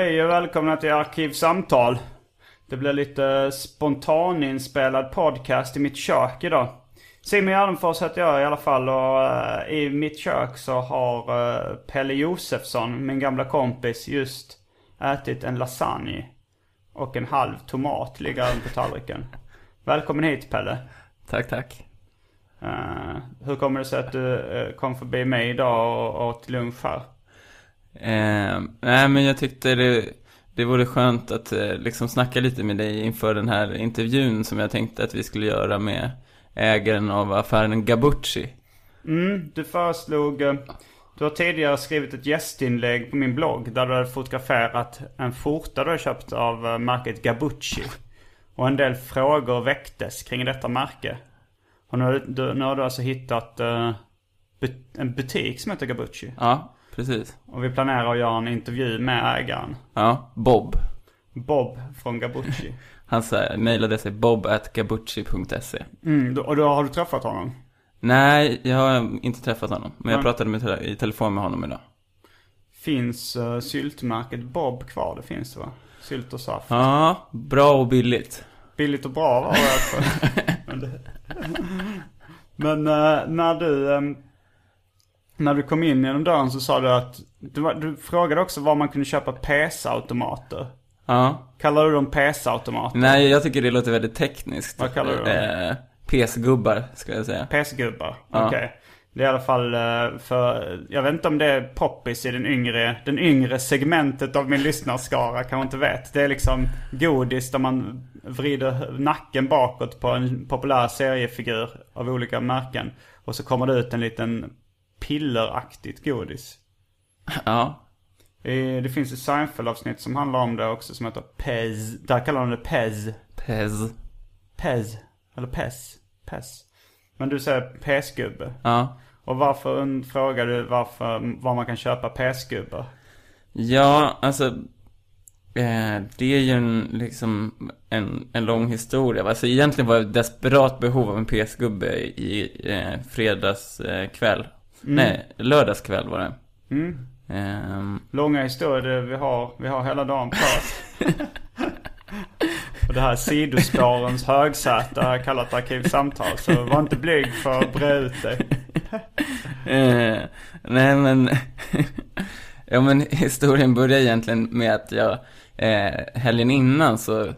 Hej och välkomna till Arkivsamtal. Det blir lite spontaninspelad podcast i mitt kök idag. Simon Gärdenfors heter jag i alla fall och eh, i mitt kök så har eh, Pelle Josefsson, min gamla kompis, just ätit en lasagne. Och en halv tomat ligger på tallriken. Välkommen hit Pelle. Tack, tack. Eh, hur kommer det sig att du kom förbi mig idag och åt lunch här? Eh, nej, men jag tyckte det, det vore skönt att eh, liksom snacka lite med dig inför den här intervjun som jag tänkte att vi skulle göra med ägaren av affären Gabucci. Mm, du föreslog... eh, Du har tidigare skrivit ett gästinlägg på min blogg där du hade fotograferat en skjorta du har köpt av eh, märket Gabucci. Och en del frågor väcktes kring detta märke. Och nu, har du- nu har du alltså hittat eh, but, en butik som heter Gabucci. Ja, precis. Och vi planerar att göra en intervju med ägaren. Ja, Bob. Bob från Gabucci. Hans eh, mejladress är bob.gabucci.se. Mm, och då har du träffat honom? Nej, jag har inte träffat honom. Men jag pratade med, i telefon med honom idag. Finns uh, syltmärket Bob kvar? Det finns det va? Sylt och saft. Ja, bra och billigt. Billigt och bra var det. Men. Men eh, när du eh, När du kom in genom dörren så sa du att du, var, du frågade också var man kunde köpa PS-automater. Ja. Kallar du dem PS-automater? Nej, jag tycker det låter väldigt tekniskt. Vad kallar du dem? Eh, PS-gubbar, ska jag säga. PS-gubbar? Ja. Okej. Det är i alla fall eh, för, jag vet inte om det är poppis i den yngre, den yngre segmentet av min lyssnarskara, kanske inte vet. Det är liksom godis där man vrider nacken bakåt på en populär seriefigur av olika märken. Och så kommer det ut en liten pilleraktigt godis. Ja. Det finns ett Seinfeld-avsnitt som handlar om det också som heter Pez. Där kallar de det Pez. Pez. Pez. Eller Pez. Pez. Men du säger PS-gubbe. Ja. Och varför frågar du varför, var man kan köpa PS-gubbar? Ja, alltså eh, Det är ju en, liksom en, en lång historia. Alltså egentligen var jag desperat behov av en PS-gubbe i eh, fredags eh, kväll. Nej, lördagskväll var det. Mm. Ehm, Långa historier, vi har, vi har hela dagen på oss. Och det här sidospårens högsäte kallat arkivsamtal. Så var inte blyg för att bre ut dig. Eh, nej men, ja men historien börjar egentligen med att jag, eh, helgen innan så,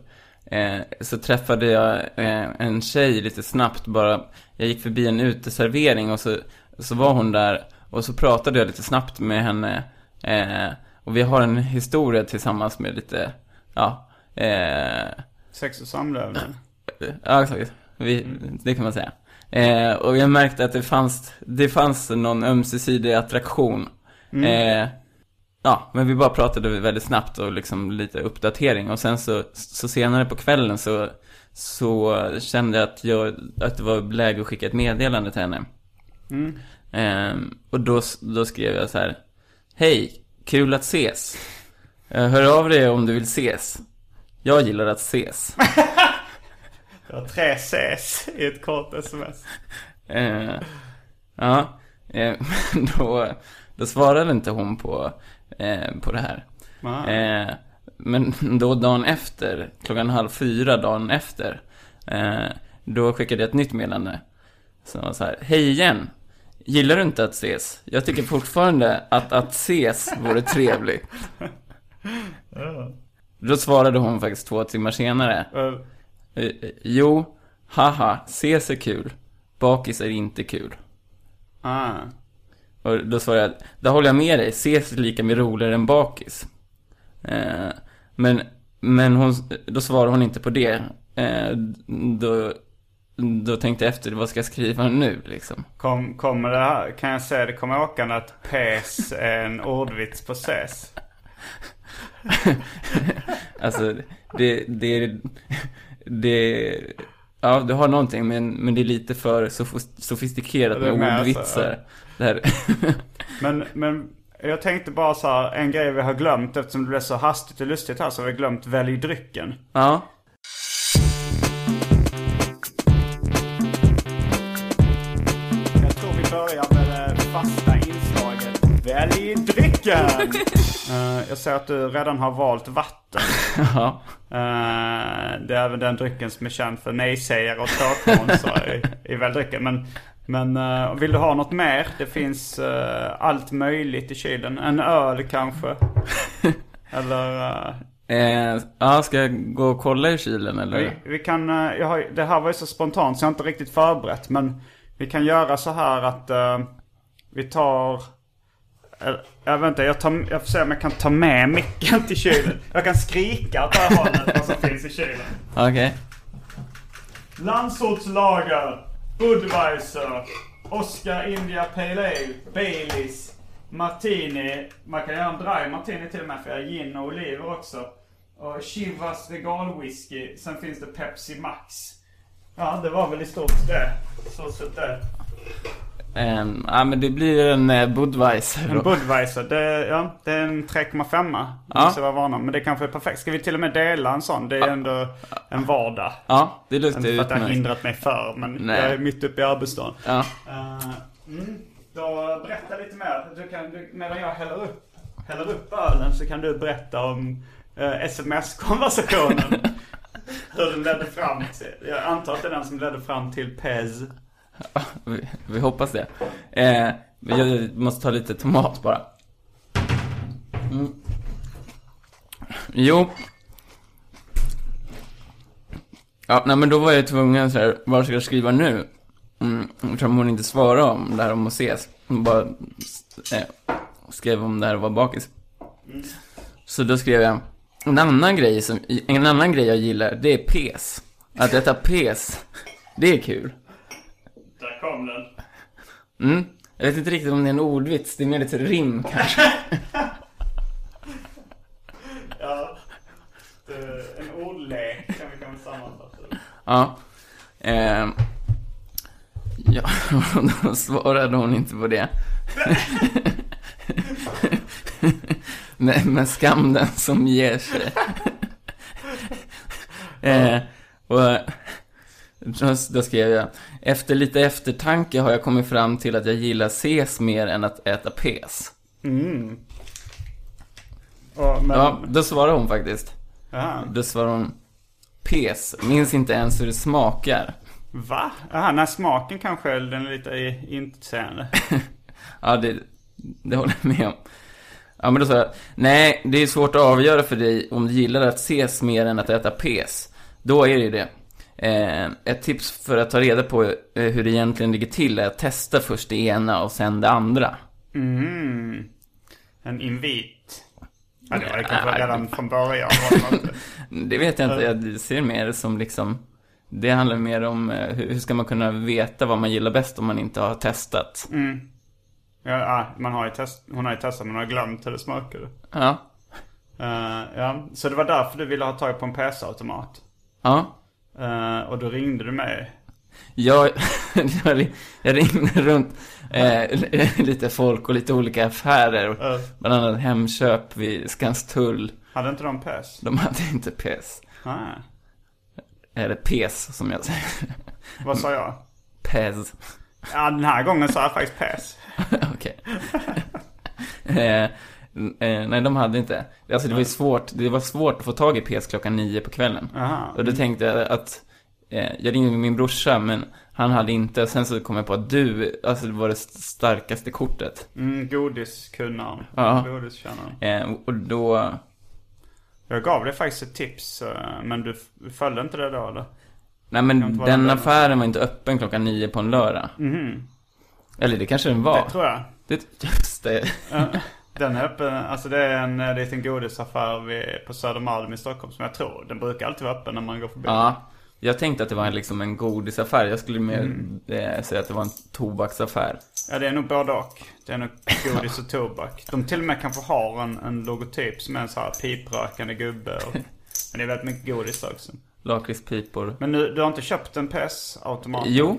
eh, så träffade jag eh, en tjej lite snabbt bara. Jag gick förbi en uteservering och så, så var hon där och så pratade jag lite snabbt med henne. Eh, och vi har en historia tillsammans med lite, ja, eh, Sex och samlevnad. Ja, exakt. Vi, det kan man säga. Eh, och jag märkte att det fanns, det fanns någon ömsesidig attraktion. Eh, ja, men vi bara pratade väldigt snabbt och liksom lite uppdatering. Och sen så, så senare på kvällen så, så kände jag att, jag att det var läge att skicka ett meddelande till henne. Eh, och då, då skrev jag så här. Hej, kul att ses. Eh, hör av dig om du vill ses. Jag gillar att ses. Det var tre Cs i ett kort sms. Eh, ja, men då, då svarade inte hon på, eh, på det här. Men då dagen efter, klockan halv fyra dagen efter, eh, då skickade jag ett nytt meddelande. Som var så här, hej igen. Gillar du inte att ses? Jag tycker fortfarande att att ses vore trevligt. Då svarade hon faktiskt två timmar senare. Eh, Eh, jo, haha, ses är kul. Bakis är inte kul. ah. Och då svarade jag, där håller jag med dig, ses är lika med roligare än bakis. Eh, men, men hon, då svarade hon inte på det. Eh, då, då tänkte jag efter, vad ska jag skriva nu liksom? Kom, kommer det här, kan jag säga det kommer åkande att pes är en ordvits på ses? Alltså, det, det, det, ja du har någonting men, men det är lite för sofis- sofistikerat med med, alltså, ordvitsar. Det här. Men, men jag tänkte bara så här, en grej vi har glömt eftersom det blev så hastigt och lustigt här så har vi glömt välj drycken. ja. Fasta inslaget. Välj drycken! Eh, jag ser att du redan har valt vatten. ja. Eh, det är även den drycken som är känd för nej-sägare och tråkmånsar i, i välj drycken. Men, men eh, vill du ha något mer? Det finns allt möjligt i kylen. En öl kanske? Eller... eh, Eh, ja, ska jag gå och kolla i kylen eller? Vi, vi kan, jag har, det här var ju så spontant så jag har inte riktigt förberett. Men vi kan göra så här att vi tar... Jag vet inte, jag, tar, jag får se om jag kan ta med micken till kylen. Jag kan skrika åt det här hållet vad som finns i kylen. Okej. Landsortslager, Budweiser, Oscar India Pale Ale, Baileys, Martini. Man kan göra en dry Martini till och med för jag har gin och oliver också. Och Chivas Regal Whisky. Sen finns det Pepsi Max. Ja, det var väl i stort det. Så sett det. Ehm, ja, men det blir en eh, Budweiser En då. Budweiser, det, ja, det är en 3,5. Ja. Måste vara vana. Men det kanske är perfekt. Ska vi till och med dela en sån? Det är ändå en vardag. Ja, det är Inte lustigt för att det har utmärkt. hindrat mig för, men Nej. jag är mitt uppe i arbetsdagen. Ja. Eh, mm, då berätta lite mer. Du kan, du, medan jag häller upp, häller upp ölen så kan du berätta om eh, sms-konversationen. Hur den ledde fram till, jag antar att det är den som ledde fram till Pez. Vi, vi hoppas det. Eh, jag måste ta lite tomat bara. Mm. Jo. Ja, nej men då var jag tvungen så här, vad ska jag skriva nu? Mm, eftersom hon inte svarade om det här om att ses. Hon bara eh, skrev om det här och var bakis. Så då skrev jag, en annan grej som, en annan grej jag gillar, det är pes. Att äta pes, det är kul. Kom den. Mm. Jag vet inte riktigt om det är en ordvits, det är mer lite rim kanske. Ja. En ordlek kan vi kanske sammanfatta. Ja. Ehm. Ja, då svarade hon inte på det. men, men skam den som ger sig. eh, och då, då skrev jag, efter lite eftertanke har jag kommit fram till att jag gillar ses mer än att äta pes. Mm. Och, men, Ja, då svarade hon faktiskt. Jaha. Då svarade hon Pes, minns inte ens hur det smakar. Va? Jaha, nej smaken kanske den är lite intetsägande. Ja, det, det håller jag med om. Ja, men då sa jag, nej, det är svårt att avgöra för dig om du gillar att ses mer än att äta pes. Då är det ju det. Eh, ett tips för att ta reda på eh, hur det egentligen ligger till är att testa först det ena och sen det andra. Mm. En invit. Ja, det var ju kanske redan från början. det? Det vet jag inte, jag ser mer som liksom Det handlar mer om eh, hur ska man kunna veta vad man gillar bäst om man inte har testat. Ja, ja, man har ju test, hon har ju testat men har glömt hur det smakade. Ja. Eh, ja, så det var därför du ville ha tag på en PS-automat. Ja. Eh, och då ringde du mig. Jag, jag ringde runt eh, lite folk och lite olika affärer. Ja. Bland annat Hemköp vid Skanstull. Hade inte de PS? De hade inte PES. Nej. Eller PES som jag säger. Vad sa jag? PES. Ja, den här gången sa jag faktiskt PS. Okej. eh, eh, nej, de hade inte. Alltså det var ju svårt, det var svårt att få tag i PS klockan nio på kvällen. Aha. Och då tänkte jag att, eh, jag ringde min brorsa, men han hade inte. Sen så kom jag på att du, alltså det var det starkaste kortet. Mm, godiskunnaren. Ja. Godiskännaren. Eh, och då, Jag gav dig faktiskt ett tips, eh, men du följde inte det då eller? nej men den affären var inte öppen klockan nio på en lördag. Eller det kanske den var. Det tror jag. Det, just det. Den är öppen, alltså det är en eh, liten godisaffär vid, på Södermalm i Stockholm som jag tror. Den brukar alltid vara öppen när man går förbi. Ja. Jag tänkte att det var liksom en godisaffär. Jag skulle mer Mm. eh, säga att det var en tobaksaffär. Ja, det är nog både och. Det är nog godis och tobak. De till och med kanske har en, en logotyp som är en så här piprökande gubbe. Och, men det är väldigt mycket godis också. Lakritspipor. Men nu, du har inte köpt en PS-automat? Jo.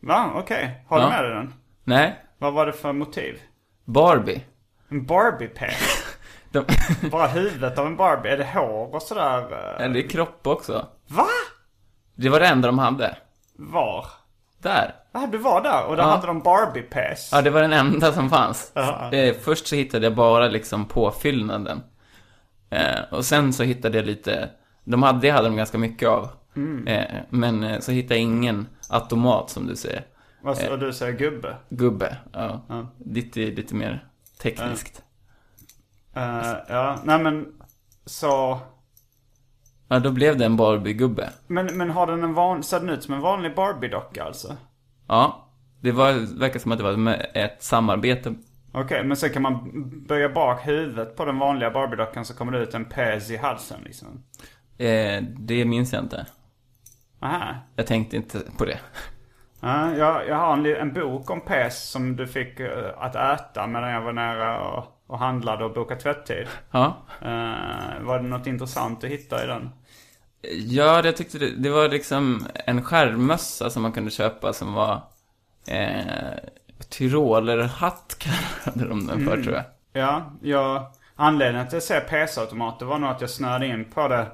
Va? Okej. Har du Ja. med dig den? Nej. Vad var det för motiv? Barbie. En Barbie-PS? De, Bara huvudet av en Barbie? Är det hår och sådär? eh? ja, det är kropp också. Va? Det var det enda de hade. Var? Där. Ja, du var där och där Ja. hade de Barbie-PS. Ja, det var den enda som fanns. Ja. Eh, först så hittade jag bara liksom påfyllnaden. Eh, och sen så hittade jag lite, de hade, det hade de ganska mycket av. Mm. Eh, men eh, så hittade jag ingen automat som du säger. Och du säger gubbe? Gubbe, ja. Ditt är lite mer tekniskt. Eh, ja, nej men så... Ja, då blev det en Barbie-gubbe. Men, men har den en van... Ser den ut som en vanlig Barbie-docka alltså? Ja. Det var, verkar som att det var med ett samarbete. Okej, men sen kan man böja bak huvudet på den vanliga Barbie-dockan så kommer det ut en PS i halsen liksom. Eh, det minns jag inte. Aha. Jag tänkte inte på det. Ja, jag, jag har en, en bok om PS som du fick eh, att äta medan jag var nära och, och handlade och bokade tvättid. Ja. Eh, var det något intressant att hitta i den? Ja, jag tyckte det, det var liksom en skärmmössa som man kunde köpa som var eh, tyrolerhatt kallade de den för tror jag. Ja, jag, anledningen till att jag ser PS-automater var nog att jag snöade in på det.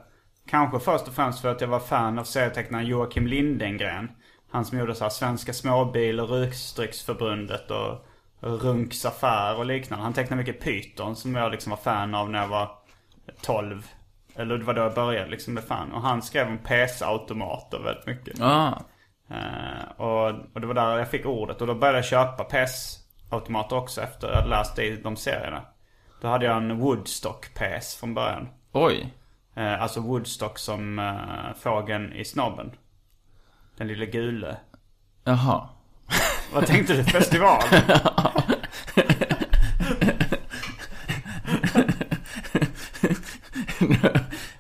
Kanske först och främst för att jag var fan av serietecknaren Joakim Lindengren. Han som gjorde så här Svenska Småbil och Rusdrycksförbundet och Runks affär och liknande. Han tecknade mycket Python som jag liksom var fan av när jag var 12. Eller det var då jag började liksom med fan. Och han skrev om PS-automater väldigt mycket. Ah, Eh, och, och det var där jag fick ordet. Och då började jag köpa PS-automater också efter jag hade läst i de serierna. Då hade jag en Woodstock PS från början. oj. Eh, alltså Woodstock som uh, fågeln i snobben. Den lilla gule. Jaha. Vad tänkte du? Festival?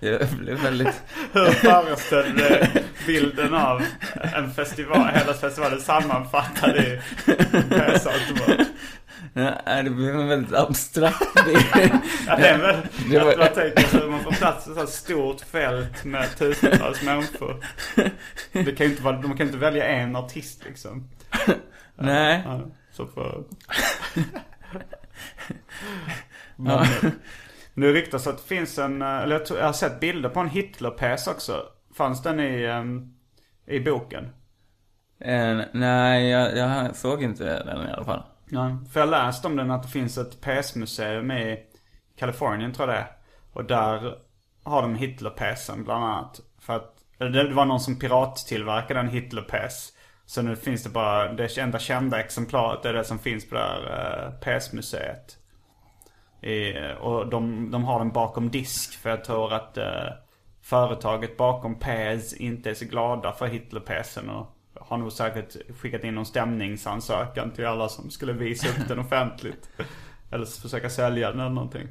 Jag blev väldigt... Hur föreställer du bilden av en festival, hela festivalen sammanfattad i? Nej, det blev en väldigt abstrakt bild. Ja, det är väl Det var- att man tänker sig att man får plats i ett stort fält med tusentals människor. Det kan ju inte vara, de kan inte välja en artist liksom. Nej. Ja, så för... Ja. Nu ryktas att det finns en, eh, eller jag, tror, jag har sett bilder på en Hitler-PS också. Fanns den i, ehm, i boken? Eh, nej, jag, jag såg inte den i alla fall. Nej. För jag har läst om den att det finns ett PS-museum i Kalifornien tror jag det är. Och där har de Hitler-PSen bland annat. För att, eller det var någon som pirattillverkade en Hitler-PS. Så nu finns det bara, det enda kända exemplaret är det som finns på det här eh, PS-museet. Och de, de har den bakom disk för jag tror att eh, företaget bakom PS inte är så glada för Hitler-PSen och har nog säkert skickat in någon stämningsansökan till alla som skulle visa upp den offentligt. Eller försöka sälja den eller någonting.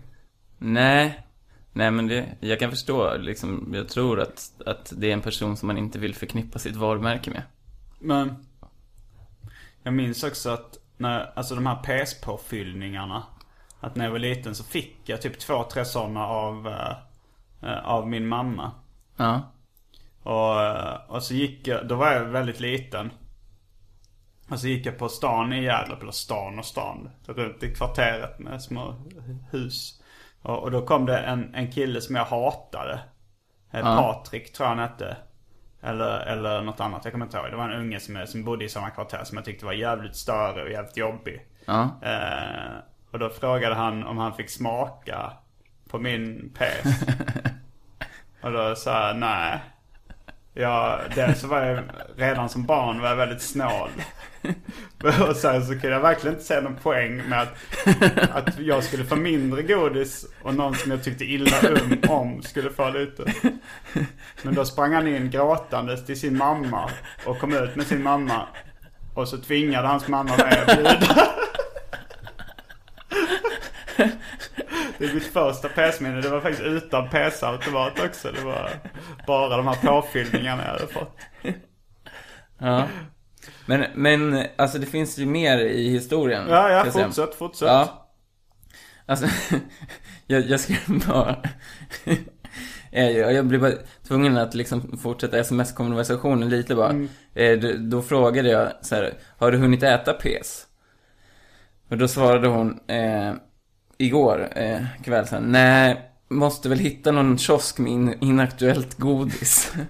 Nej. Nej, men det, jag kan förstå liksom, jag tror att, att det är en person som man inte vill förknippa sitt varumärke med. Men jag minns också att när, alltså de här PS-påfyllningarna. Att när jag var liten så fick jag typ två, tre sådana av, eh, eh, av min mamma. Ja. Och, eh, och så gick jag, då var jag väldigt liten. Och så gick jag på stan i Hjärup, eller stan och stan. Runt i kvarteret med små hus. Och, och då kom det en, en kille som jag hatade. Eh, Patrik tror jag han hette. Eller, eller något annat, jag kommer inte ihåg. Det var en unge som, som bodde i samma kvarter som jag tyckte var jävligt större och jävligt jobbig. Ja. Eh, och då frågade han om han fick smaka på min pes. och då sa jag nej. Ja, dels så var jag redan som barn var jag väldigt snål. och sen så kunde jag verkligen inte se någon poäng med att, att jag skulle få mindre godis och någon som jag tyckte illa um, om skulle få lite. Men då sprang han in gråtandes till sin mamma och kom ut med sin mamma. Och så tvingade hans mamma mig att bjuda. Det är mitt första PS-minne. Det var faktiskt utan PS-automat också. Det var bara de här påfyllningarna jag hade fått. Ja. Men, men alltså det finns ju mer i historien. Ja, ja, säga. fortsätt, fortsätt. Ja. Alltså, jag, jag skrev bara... jag, jag blev bara tvungen att liksom fortsätta sms-konversationen lite bara. Mm. Eh, då, då frågade jag så här, har du hunnit äta pes? Och då svarade hon eh, igår eh, kväll sen, nej, måste väl hitta någon kiosk med in, inaktuellt godis.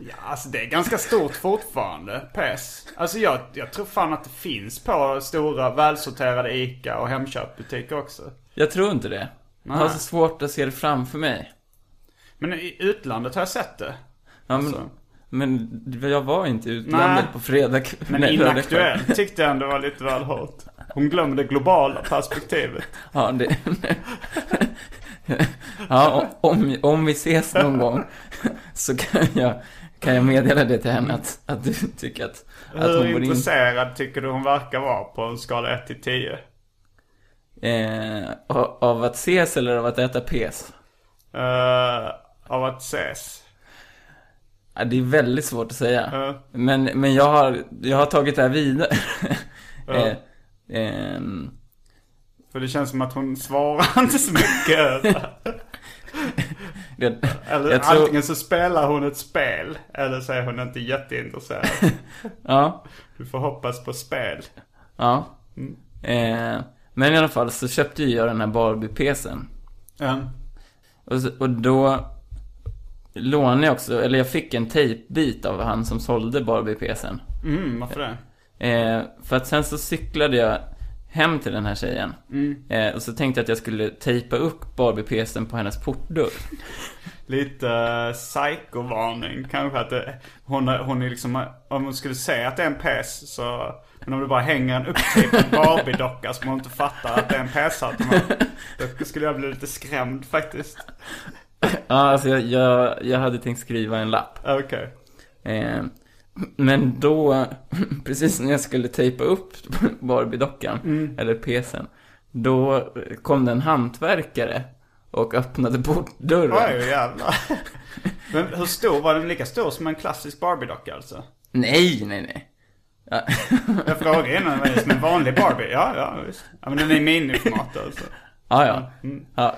Ja, alltså det är ganska stort fortfarande, PES. Alltså jag, jag tror fan att det finns på stora välsorterade ICA och Hemköpbutiker också. jag tror inte det. Jag har Nej. så svårt att se det framför mig. Men i utlandet har jag sett det. Ja, men, Alltså. men jag var inte i utlandet Nej. på fredag. Men nej, inaktuellt tyckte jag ändå var lite väl hårt. Hon glömde det globala perspektivet. Ja, det... ja, om, om vi ses någon gång så kan jag, kan jag meddela det till henne att, att du tycker att, att hon Hur borde in... intresserad tycker du hon verkar vara på en skala 1 till 10? Eh, av att ses eller av att äta pes? Uh, av att ses. Ja, det är väldigt svårt att säga. Ja. Men, men jag, har, jag har tagit det här vidare. Eh, ehm, För det känns som att hon svarar inte så mycket. det, Eller tror, antingen så spelar hon ett spel. Eller så är hon inte jätteintresserad. ja, Du får hoppas på spel. ja. Eh, men i alla fall så köpte jag den här Barbie-pesen. Ja. Och, så, och då lånade jag också, eller jag fick en tejpbit av han som sålde Barbie-pjäsen. Mm, varför det? Eh, för att sen så cyklade jag hem till den här tjejen. Eh, och så tänkte jag att jag skulle tejpa upp Barbie-pjäsen på hennes portdörr. Lite uh, psykovarning kanske att det, hon, är- hon är liksom, om hon skulle säga att det är en pes så Men om det bara hänger en upptejpad Barbie-docka som hon inte fattar att det är en PS-automat. Då skulle jag bli lite skrämd faktiskt. Ja, alltså jag, jag, jag hade tänkt skriva en lapp. Okej. Eh, men då, precis när jag skulle tejpa upp Barbie-dockan, eller pesen, då kom det en hantverkare och öppnade portdörren. Oj, jävlar. Men hur stor, var den lika stor som en klassisk Barbie-docka alltså? Nej, nej, nej. Ja. Jag frågade innan, var det som en vanlig Barbie? Ja, ja visst. Ja, men den är i miniformat alltså. Ja, ja. ja.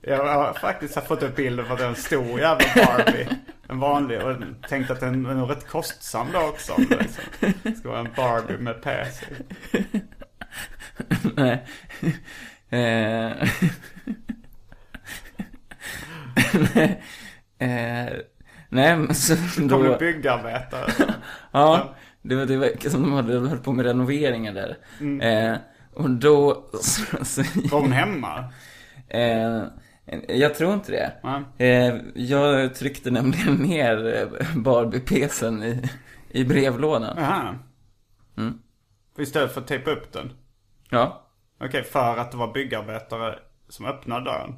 Jag har faktiskt fått upp bilden för det är en stor jävla Barbie. En vanlig och tänkte att den är rätt kostsam då också. Om det liksom ska vara en Barbie med i. Nej. Eh. eh. Nej, men så Kommer då... byggarbetare. Ja, det var det verkar som de hade hållit på med renoveringar där. Eh, och då... Var hon hemma? eh, jag tror inte det. Eh, jag tryckte nämligen ner Barbie-pesen i, i brevlådan. Jaha. Mm. Istället för att tejpa upp den? Ja. Okej, för att det var byggarbetare som öppnade dörren.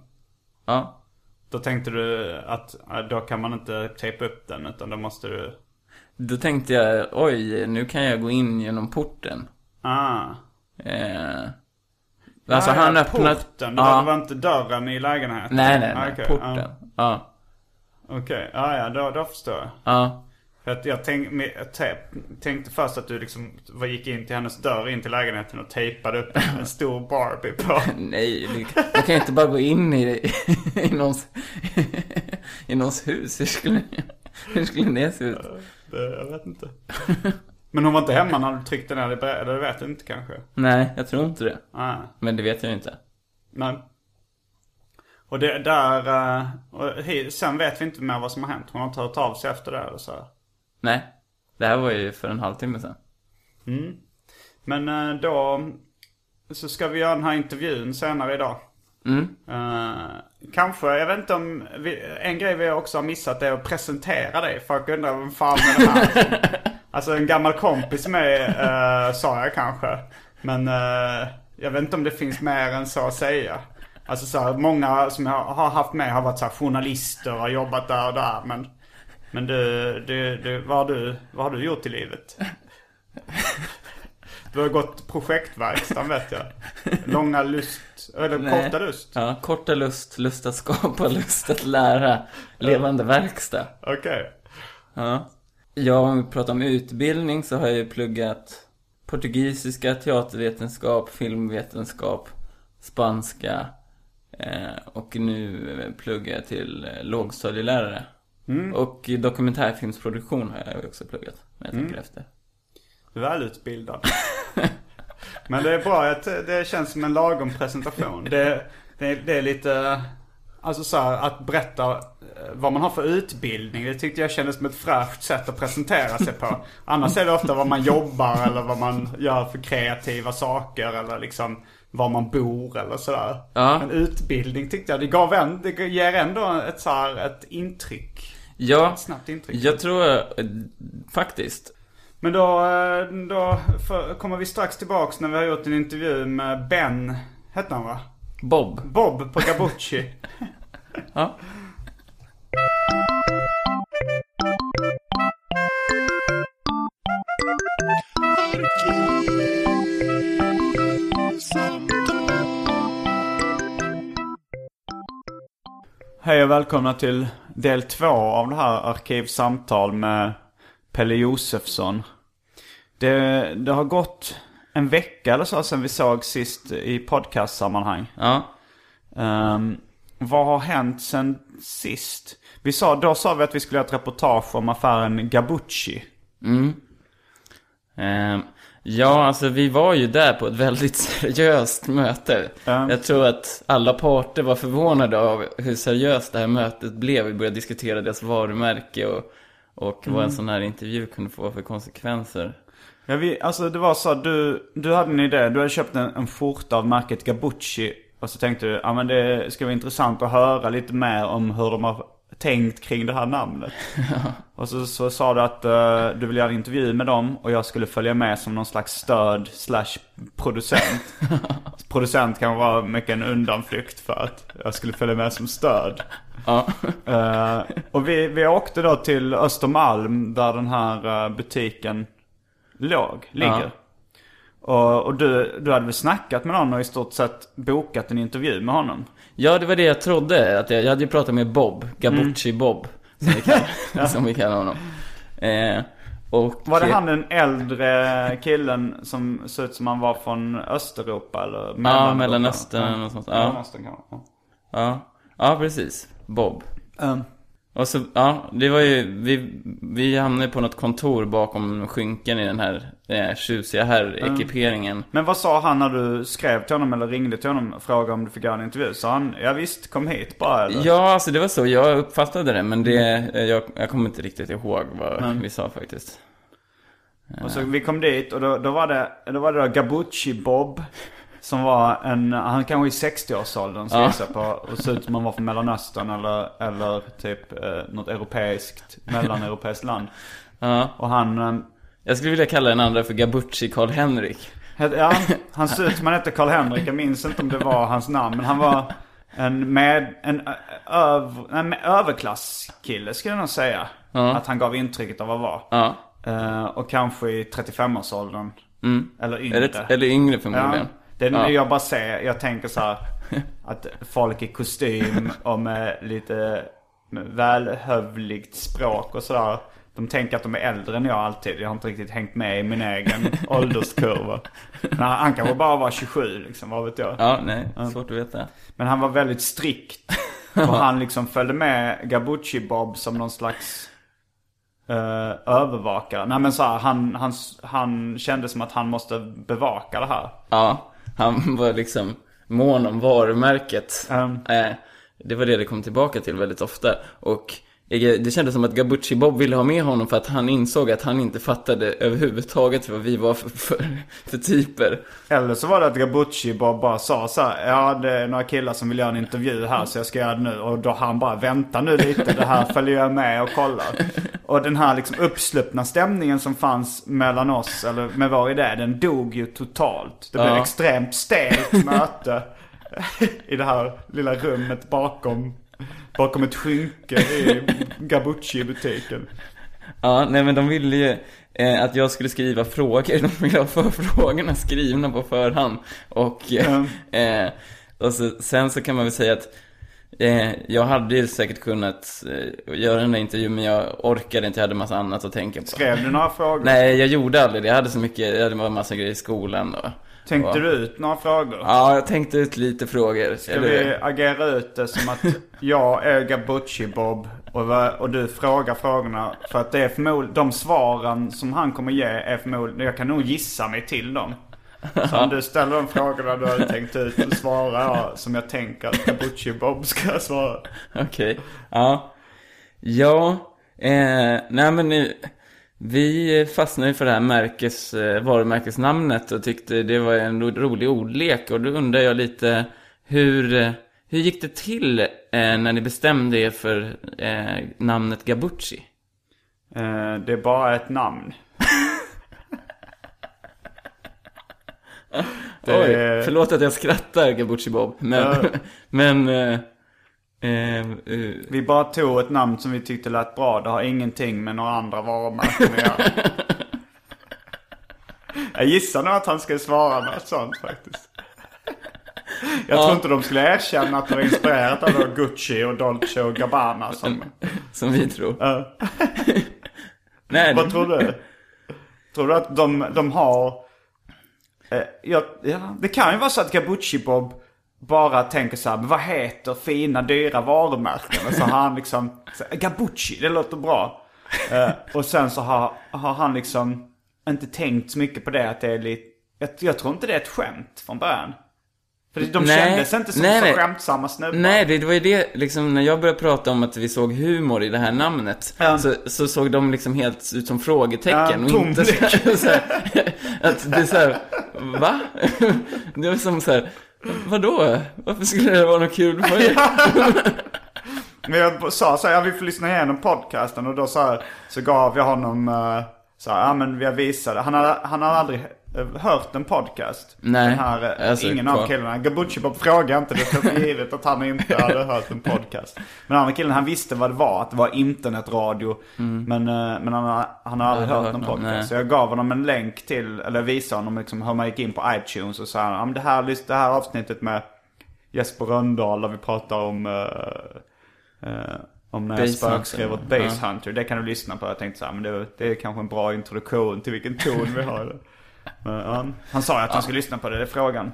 Ja. Då tänkte du att då kan man inte tejpa upp den utan då måste du... Då tänkte jag, oj, nu kan jag gå in genom porten. Ah. Eh, alltså Ah, han ja, öppnade... Porten, ja. det var inte dörren i lägenheten? Nej, nej, nej. Ah, okej, porten. ja. Ja. Okej, ja, ja då, då förstår jag. Ja. För att jag tänk, tänkte först att du liksom gick in till hennes dörr, in till lägenheten och tejpade upp en stor Barbie på. Nej, man kan ju inte bara gå in i, i, någons, i någons hus. Hur skulle, hur skulle det se ut? Det, jag vet inte. Men hon var inte hemma när du tryckte ner det, eller det vet du inte kanske? Nej, jag tror inte det. Ah, Men det vet jag inte. nej. Och det där, eh, och sen vet vi inte mer vad som har hänt. Hon har inte hört av sig efter det eller så. Nej. Det här var ju för en halvtimme sedan. Men eh, då så ska vi göra den här intervjun senare idag. Mm. Eh, kanske, jag vet inte om, vi, en grej vi också har missat är att presentera dig. Folk undrar vem fan är det här? alltså en gammal kompis med uh, sa jag kanske. Men eh, jag vet inte om det finns mer än så att säga. Alltså så här, många som jag har haft med har varit så här, journalister och har jobbat där och där. Men, men du, du, du, vad, har du, vad har du gjort i livet? Du har gått projektverkstan vet jag. Långa lust, eller Nej. korta lust. Ja, korta lust, lust att skapa, lust att lära. Levande verkstad. Okej. Ja. Ja, om vi pratar om utbildning så har jag ju pluggat portugisiska, teatervetenskap, filmvetenskap, spanska eh, och nu pluggar jag till eh, lågstadielärare. Och dokumentärfilmsproduktion har jag också pluggat, om jag tänker efter. Välutbildad. Men det är bra, att det känns som en lagom presentation. Det, det, det är lite, alltså så här, att berätta eh, vad man har för utbildning. Det tyckte jag kändes som ett fräscht sätt att presentera sig på. Annars är det ofta vad man jobbar eller vad man gör för kreativa saker eller liksom var man bor eller sådär. Ja. Men utbildning tyckte jag, det gav en, det ger ändå ett så här, ett intryck. Ja, Ett snabbt intryck. jag tror eh, faktiskt. Men då, eh, då för, kommer vi strax tillbaks när vi har gjort en intervju med Ben, hette han va? Bob. Bob på Gabucci. Ja. Hej och välkomna till del två av det här arkivsamtal med Pelle Josefsson. Det, det har gått en vecka eller så sedan vi såg sist i podcastsammanhang. Ja. Ehm, vad har hänt sen sist? Vi sa, då sa vi att vi skulle göra ett reportage om affären Gabucci. Ehm, ja, alltså vi var ju där på ett väldigt seriöst möte. Ja. Jag tror att alla parter var förvånade av hur seriöst det här mötet blev. Vi började diskutera deras varumärke och, och vad en sån här intervju kunde få för konsekvenser. Ja, vi, alltså det var så, du, du hade en idé. Du hade köpt en, en skjorta av märket Gabucci. Och så tänkte du, ja men det ska vara intressant att höra lite mer om hur de har tänkt kring det här namnet. Och så, så sa du att eh, du ville göra en intervju med dem och jag skulle följa med som någon slags stöd slash producent. producent kan vara mycket en undanflykt för att jag skulle följa med som stöd. Ja, Eh, och vi, vi åkte då till Östermalm där den här eh, butiken låg, ligger. Och, och du, du hade väl snackat med någon och i stort sett bokat en intervju med honom? ja det var det jag trodde. Att jag, jag hade ju pratat med Bob, Gabucci Bob, som vi kallar, som vi kallar honom. Eh, och, Var det han den äldre killen som såg ut som han var från Östeuropa eller Ja? Mellanöstern eller något sånt. Ja. Ja. Ja, ja precis. Bob. Um, Och så, ja, det var ju, vi, vi hamnade på något kontor bakom skynken i den här eh, tjusiga herr-ekiperingen. men vad sa han när du skrev till honom eller ringde till honom och frågade om du fick göra en intervju? Sa han, ja visst, kom hit bara eller? Ja, alltså det var så jag uppfattade det, men det, eh, jag, jag kommer inte riktigt ihåg vad vi sa faktiskt. Och så vi kom dit och då, då var det, då var det då Gabucci Bob. Som var en, han kanske i 60-årsåldern ska jag Ja. gissa på. Och såg ut som han var från Mellanöstern eller, eller typ eh, något europeiskt, mellaneuropeiskt land. Ja, Och han, eh, jag skulle vilja kalla den andra för Gabucci Karl Henrik. ja, han såg ut som han hette Karl-Henrik. Jag minns inte om det var hans namn. Men han var en med, en öv, en överklasskille skulle jag nog säga. Ja. Att han gav intrycket av att vara. Ja, Eh, och kanske i 35-årsåldern. Eller yngre. eller, eller yngre Ja, förmodligen. det är Ja. jag bara ser, jag tänker så här att folk i kostym och med lite välhövligt språk och sådär. De tänker att de är äldre än jag alltid. Jag har inte riktigt hängt med i min egen ålderskurva. Men han, kanske bara var 27 liksom, vad vet jag. Ja, nej, svårt att veta. Men han var väldigt strikt. Och han liksom följde med Gabucci Bob som någon slags eh, övervakare. Nej men så här, han, han, han kände som att han måste bevaka det här. Ja, han var liksom mån om varumärket. Um. Eh, det var det det kom tillbaka till väldigt ofta. Och det kändes som att Gabucci Bob ville ha med honom för att han insåg att han inte fattade överhuvudtaget vad vi var för, för, för typer. Eller så var det att Gabucci bara, bara sa så här, ja det är några killar som vill göra en intervju här så jag ska göra det nu. Och då han bara, vänta nu lite, det här följer jag med och kollar. Och den här liksom uppsluppna stämningen som fanns mellan oss, eller med vår idé, den dog ju totalt. Det blev Ja. extremt stelt möte i det här lilla rummet bakom, bakom ett skynke i Gabucci-butiken. Ja, nej men de ville ju eh, att jag skulle skriva frågor. De ville ha förfrågorna skrivna på förhand. Och, eh, eh, och så, sen så kan man väl säga att eh, jag hade ju säkert kunnat eh, göra den där intervjun, men jag orkade inte. Jag hade massa annat att tänka på. Skrev du några frågor? Nej, jag gjorde aldrig det. Jag hade så mycket, jag hade massa grejer i skolan och, Tänkte och, du ut några frågor? Ja, jag tänkte ut lite frågor. Ska eller vi agera ut det som att jag är Gabucci-Bob och, och du frågar frågorna? För att det är förmodligen, de svaren som han kommer ge är förmodligen, jag kan nog gissa mig till dem. Så om du ställer de frågorna du hade tänkt ut så svarar jag som jag tänker att Gabucci-Bob ska svara. Okej, ja. Ja, eh, nej men nu, vi fastnade ju för det här märkes, eh, varumärkesnamnet och tyckte det var en ro- rolig ordlek. Och då undrar jag lite, hur, eh, hur gick det till eh, när ni bestämde er för namnet Gabucci? Det är bara ett namn. Det Oj, förlåt att jag skrattar Gabucci Bob, men, Ja. men eh, eh, Vi bara tog ett namn som vi tyckte lät bra. Det har ingenting med några andra varumärken att göra. Jag gissar nog att han skulle svara något sånt faktiskt. Jag tror inte de skulle erkänna att det var inspirerat av Gucci och Dolce och Gabbana som... som vi tror. Ja. Nej, Vad tror du? Tror du att de, de har... Eh, ja, ja, det kan ju vara så att Gabucci Bob bara tänker så här, men vad heter fina dyra varumärken? Och så har han liksom, så, Gabucci, det låter bra. Eh, och sen så har, har han liksom inte tänkt så mycket på det att det är lite, jag, jag tror inte det är ett skämt från början. För de Nej, kändes inte som nej, så nej. skämtsamma snubbar. Nej, det, det var ju det, liksom, när jag började prata om att vi såg humor i det här namnet, Ja. så, så såg de liksom helt ut som frågetecken. Ja, och inte så tomblick. här, så här, att det är så här, va? Det var som så här, vadå? Varför skulle det vara något kul för er? Men jag sa så här, ja vi får lyssna igenom podcasten och då så, här, så gav jag honom uh, så här, ja men jag visade. Han har, han har aldrig hört en podcast. Nej, Den här, eh, alltså, ingen av kvar. killarna. Gabucci Bob frågade inte, det tog för givet att han inte hade hört en podcast. Men den andra killen han visste vad det var, att det var internetradio. Men, eh, men han, har- han har aldrig hört hört en någon, podcast. nej. Så jag gav honom en länk till, eller visade honom liksom hur man gick in på iTunes och sa ja, men det här, det här avsnittet med Jesper Rönndahl där vi pratar om eh, eh, om när jag spökskrev åt ja. Base Hunter. Det kan du lyssna på. Jag tänkte så här, men det, det är kanske en bra introduktion till vilken ton vi har. Ja, han sa ju att han skulle lyssna på det, det är frågan.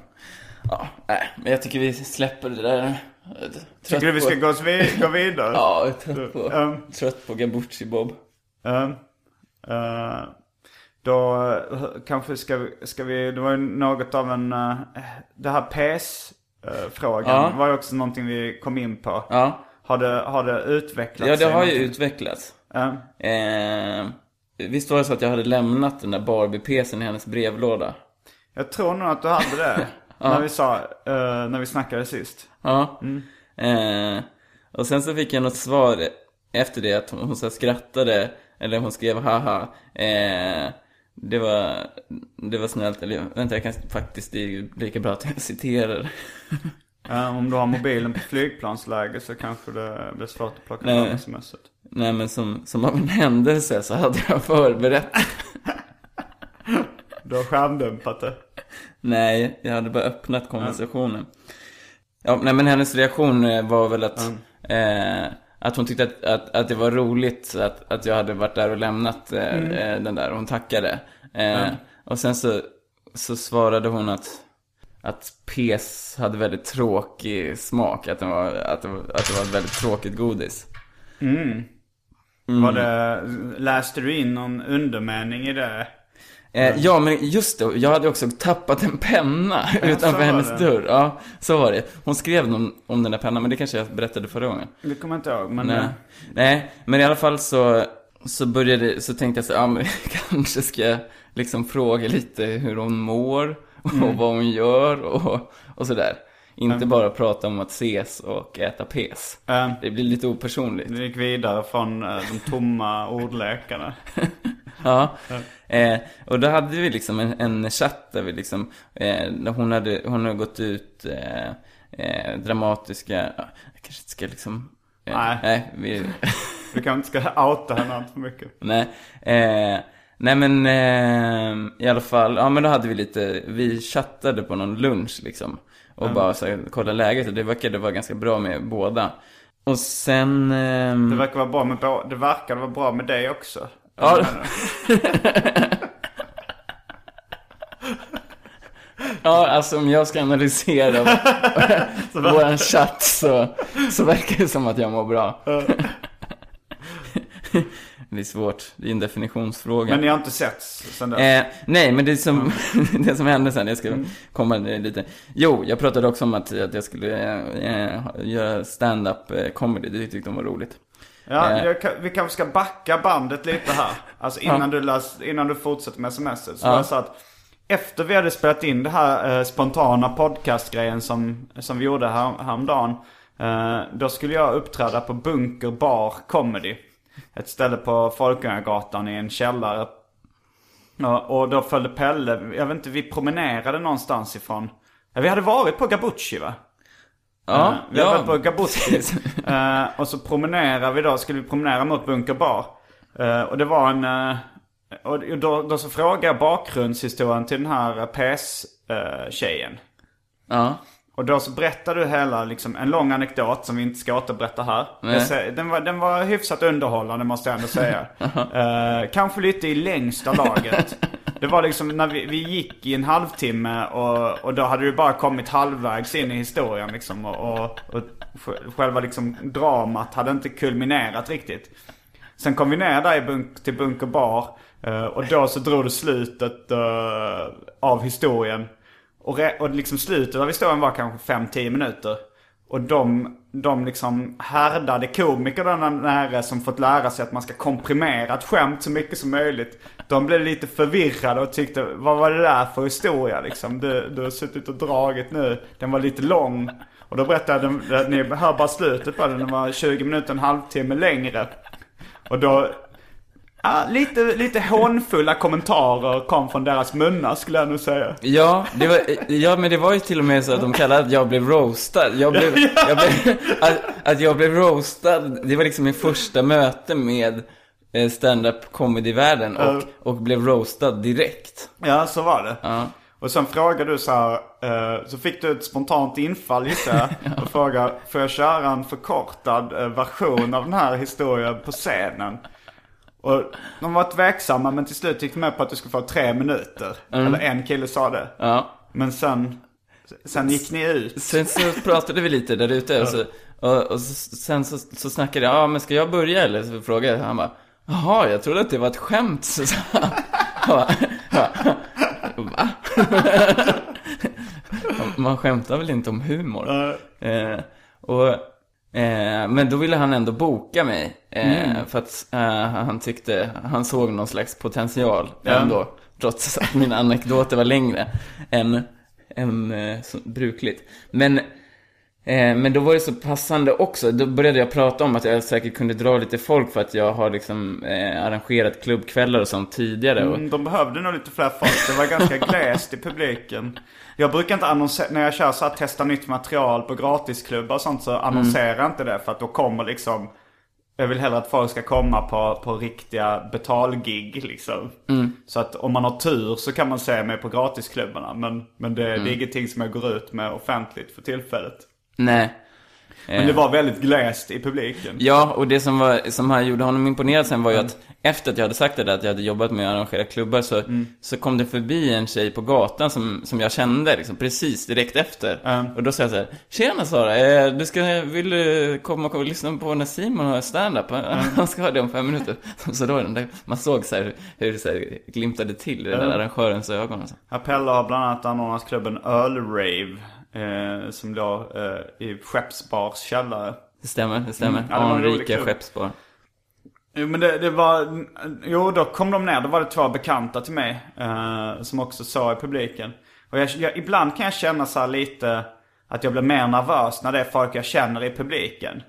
Ja, nej, men jag tycker vi släpper det där. Trött Tycker du vi ska på- gå, oss vid, gå vidare? Ja, jag är trött på, Um, trött på Gabucci Bob. um, eh, då eh, kanske ska vi, ska vi, det var ju något av en, uh, det här PS-frågan Ja. var ju också någonting vi kom in på. Ja, Har det, har det utvecklats? ja det har ju någonting? utvecklats. Ja. Eh, visst var det så att jag hade lämnat den där Barbie-pjäsen i hennes brevlåda? Jag tror nog att du hade det. När vi sa, eh, när vi snackade sist. Ja. Eh, och sen så fick jag något svar efter det att hon, hon så skrattade, eller hon skrev haha. Eh, det var, det var snällt, eller vänta jag kan faktiskt, det är lika bra att jag citerar. Ja, om du har mobilen på flygplansläge så kanske det blir svårt att plocka fram smset. Nej men som, som av en händelse så hade jag förberett. Du har skärmdumpat det. Nej, jag hade bara öppnat konversationen. Ja, nej men hennes reaktion eh, var väl att, eh, att hon tyckte att, att, att det var roligt att, att jag hade varit där och lämnat eh, eh, den där. Hon tackade. Eh, Och sen så, så svarade hon att, att pes hade väldigt tråkig smak. Att, den var, att, det var, att det var ett väldigt tråkigt godis. Var det, läste du in någon undermening i det? Eh, ja, men just det. Jag hade också tappat en penna så utanför hennes det. dörr. Ja, så var det. Hon skrev någon, om den där pennan, men det kanske jag berättade förra gången. Det kommer jag inte ihåg, men... Nej. eh, Nej, men i alla fall så, så började, så tänkte jag så ja men kanske ska jag liksom fråga lite hur hon mår och Mm. vad hon gör och, och sådär. Inte bara prata om att ses och äta pes. eh, Det blir lite opersonligt. Du gick vidare från eh, de tomma ordlekarna. Ja. Eh, och då hade vi liksom en, en chatt där vi liksom, eh, hon hade, hon hade gått ut eh, eh, dramatiska, ja, jag kanske inte ska liksom, eh, Nej. nej vi, Du kanske inte ska outa henne allt för mycket. Nej, nej men eh, i alla fall, ja men då hade vi lite, vi chattade på någon lunch liksom. Och bara så här, kolla läget och det verkade vara ganska bra med båda. Och sen... ehm, Det verkar vara bra med, det verkar vara bra med dig också. Ja. Ja, alltså om jag ska analysera våran chatt så, så verkar det som att jag mår bra. Det är svårt, det är en definitionsfråga. Men ni har inte setts sen dess? Eh, nej, men det som, det som hände sen, jag ska komma ner lite. Jo, jag pratade också om att, att jag skulle eh, göra stand-up eh, comedy, det tyckte de var roligt. Ja, Eh. jag, vi kanske ska backa bandet lite här. Alltså innan, du, läs, innan du fortsätter med sms. Så Ja. det så att efter vi hade spelat in det här eh, spontana podcastgrejen som, som vi gjorde här, häromdagen. Eh, då skulle jag uppträda på Bunker Bar Comedy. Ett ställe på Folkungagatan i en källare. Och då följde Pelle, jag vet inte, vi promenerade någonstans ifrån. Vi hade varit på Gabucci va? Ja, Eh, Vi ja. varit på Gabuski. Eh, och så promenerar vi då, skulle vi promenera mot Bunker Bar. Eh, och det var en... och då, då så frågade jag bakgrundshistorien till den här PS-tjejen. Ja. Och då så berättade du hela, liksom, en lång anekdot som vi inte ska återberätta här. Säger, den, var, den var hyfsat underhållande måste jag ändå säga. Eh, kanske lite i längsta laget. Det var liksom när vi, vi gick i en halvtimme och, och då hade du bara kommit halvvägs in i historien liksom. Och, och, och sj- själva liksom dramat hade inte kulminerat riktigt. Sen kom vi ner där i bunk, till Bunker Bar. eh, och då så drog du slutet eh, av historien. Och, re, och liksom slutet av historien var kanske 5-10 minuter. Och de, de liksom härdade komikerna där nära som fått lära sig att man ska komprimera ett skämt så mycket som möjligt. De blev lite förvirrade och tyckte, vad var det där för historia liksom? Du, du har suttit och dragit nu, den var lite lång. Och då berättade de, att ni hör bara slutet på den, den var 20 minuter, en halvtimme längre. Och då, ja, lite, lite hånfulla kommentarer kom från deras munnar skulle jag nog säga. Ja, det var, ja, men det var ju till och med så att de kallade att jag blev roastad. Jag blev, jag blev, att, att jag blev roastad, det var liksom min första möte med eh, stand-up comedy-världen och, och blev roastad direkt. Ja, så var det. Ja. Och sen frågade du så här, eh, så fick du ett spontant infall gissar jag. Och frågade, får jag köra en förkortad eh, version av den här historien på scenen? Och de var tveksamma men till slut gick de med på att du skulle få tre minuter. Eller en kille sa det. Ja. Men sen, sen gick ni ut. Sen så pratade vi lite där ute och, så, och, och så, sen så, så snackade jag, ja men ska jag börja eller? Så frågade jag, han bara, jaha, jag trodde att det var ett skämt. Så sa han, bara, va? Man skämtar väl inte om humor? Eh, och, eh, men då ville han ändå boka mig. Eh, För att eh, han tyckte, han såg någon slags potential ändå. Trots att mina anekdoter var längre än, än eh, brukligt. Men, eh, men då var det så passande också. Då började jag prata om att jag säkert kunde dra lite folk för att jag har liksom eh, arrangerat klubbkvällar och sånt tidigare. Mm, De behövde nog lite fler folk. Det var ganska glest i publiken. Jag brukar inte annonsera, när jag kör så här testa nytt material på gratisklubbar och sånt så annonserar jag inte det. För att då kommer liksom, jag vill hellre att folk ska komma på, på riktiga betalgig liksom. Så att om man har tur så kan man se mig på gratisklubbarna. Men, men det, det är ingenting som jag går ut med offentligt för tillfället. Nej. Men det var väldigt glest i publiken. Ja, och det som, var, som han gjorde honom imponerad sen var ju att efter att jag hade sagt det där, att jag hade jobbat med att arrangera klubbar, så, så kom det förbi en tjej på gatan som, som jag kände liksom, precis direkt efter. Och då sa jag så här, Tjena Sara, eh, du ska, vill du komma och lyssna på när Simon har stand-up? Han ska ha det om fem minuter. Så då, där, man såg så här, hur det så här, glimtade till i den där arrangörens ögon. Appella har bland annat anordnat klubben Earl Rave. Eh, som låg eh, i Skeppsbars källare. Det stämmer, det stämmer. Mm, ja, Anrika skeppsbar. Jo men det, det var, jo då kom de ner, då var det två bekanta till mig. Eh, som också såg i publiken. Och jag, jag, ibland kan jag känna så här lite att jag blir mer nervös när det är folk jag känner i publiken.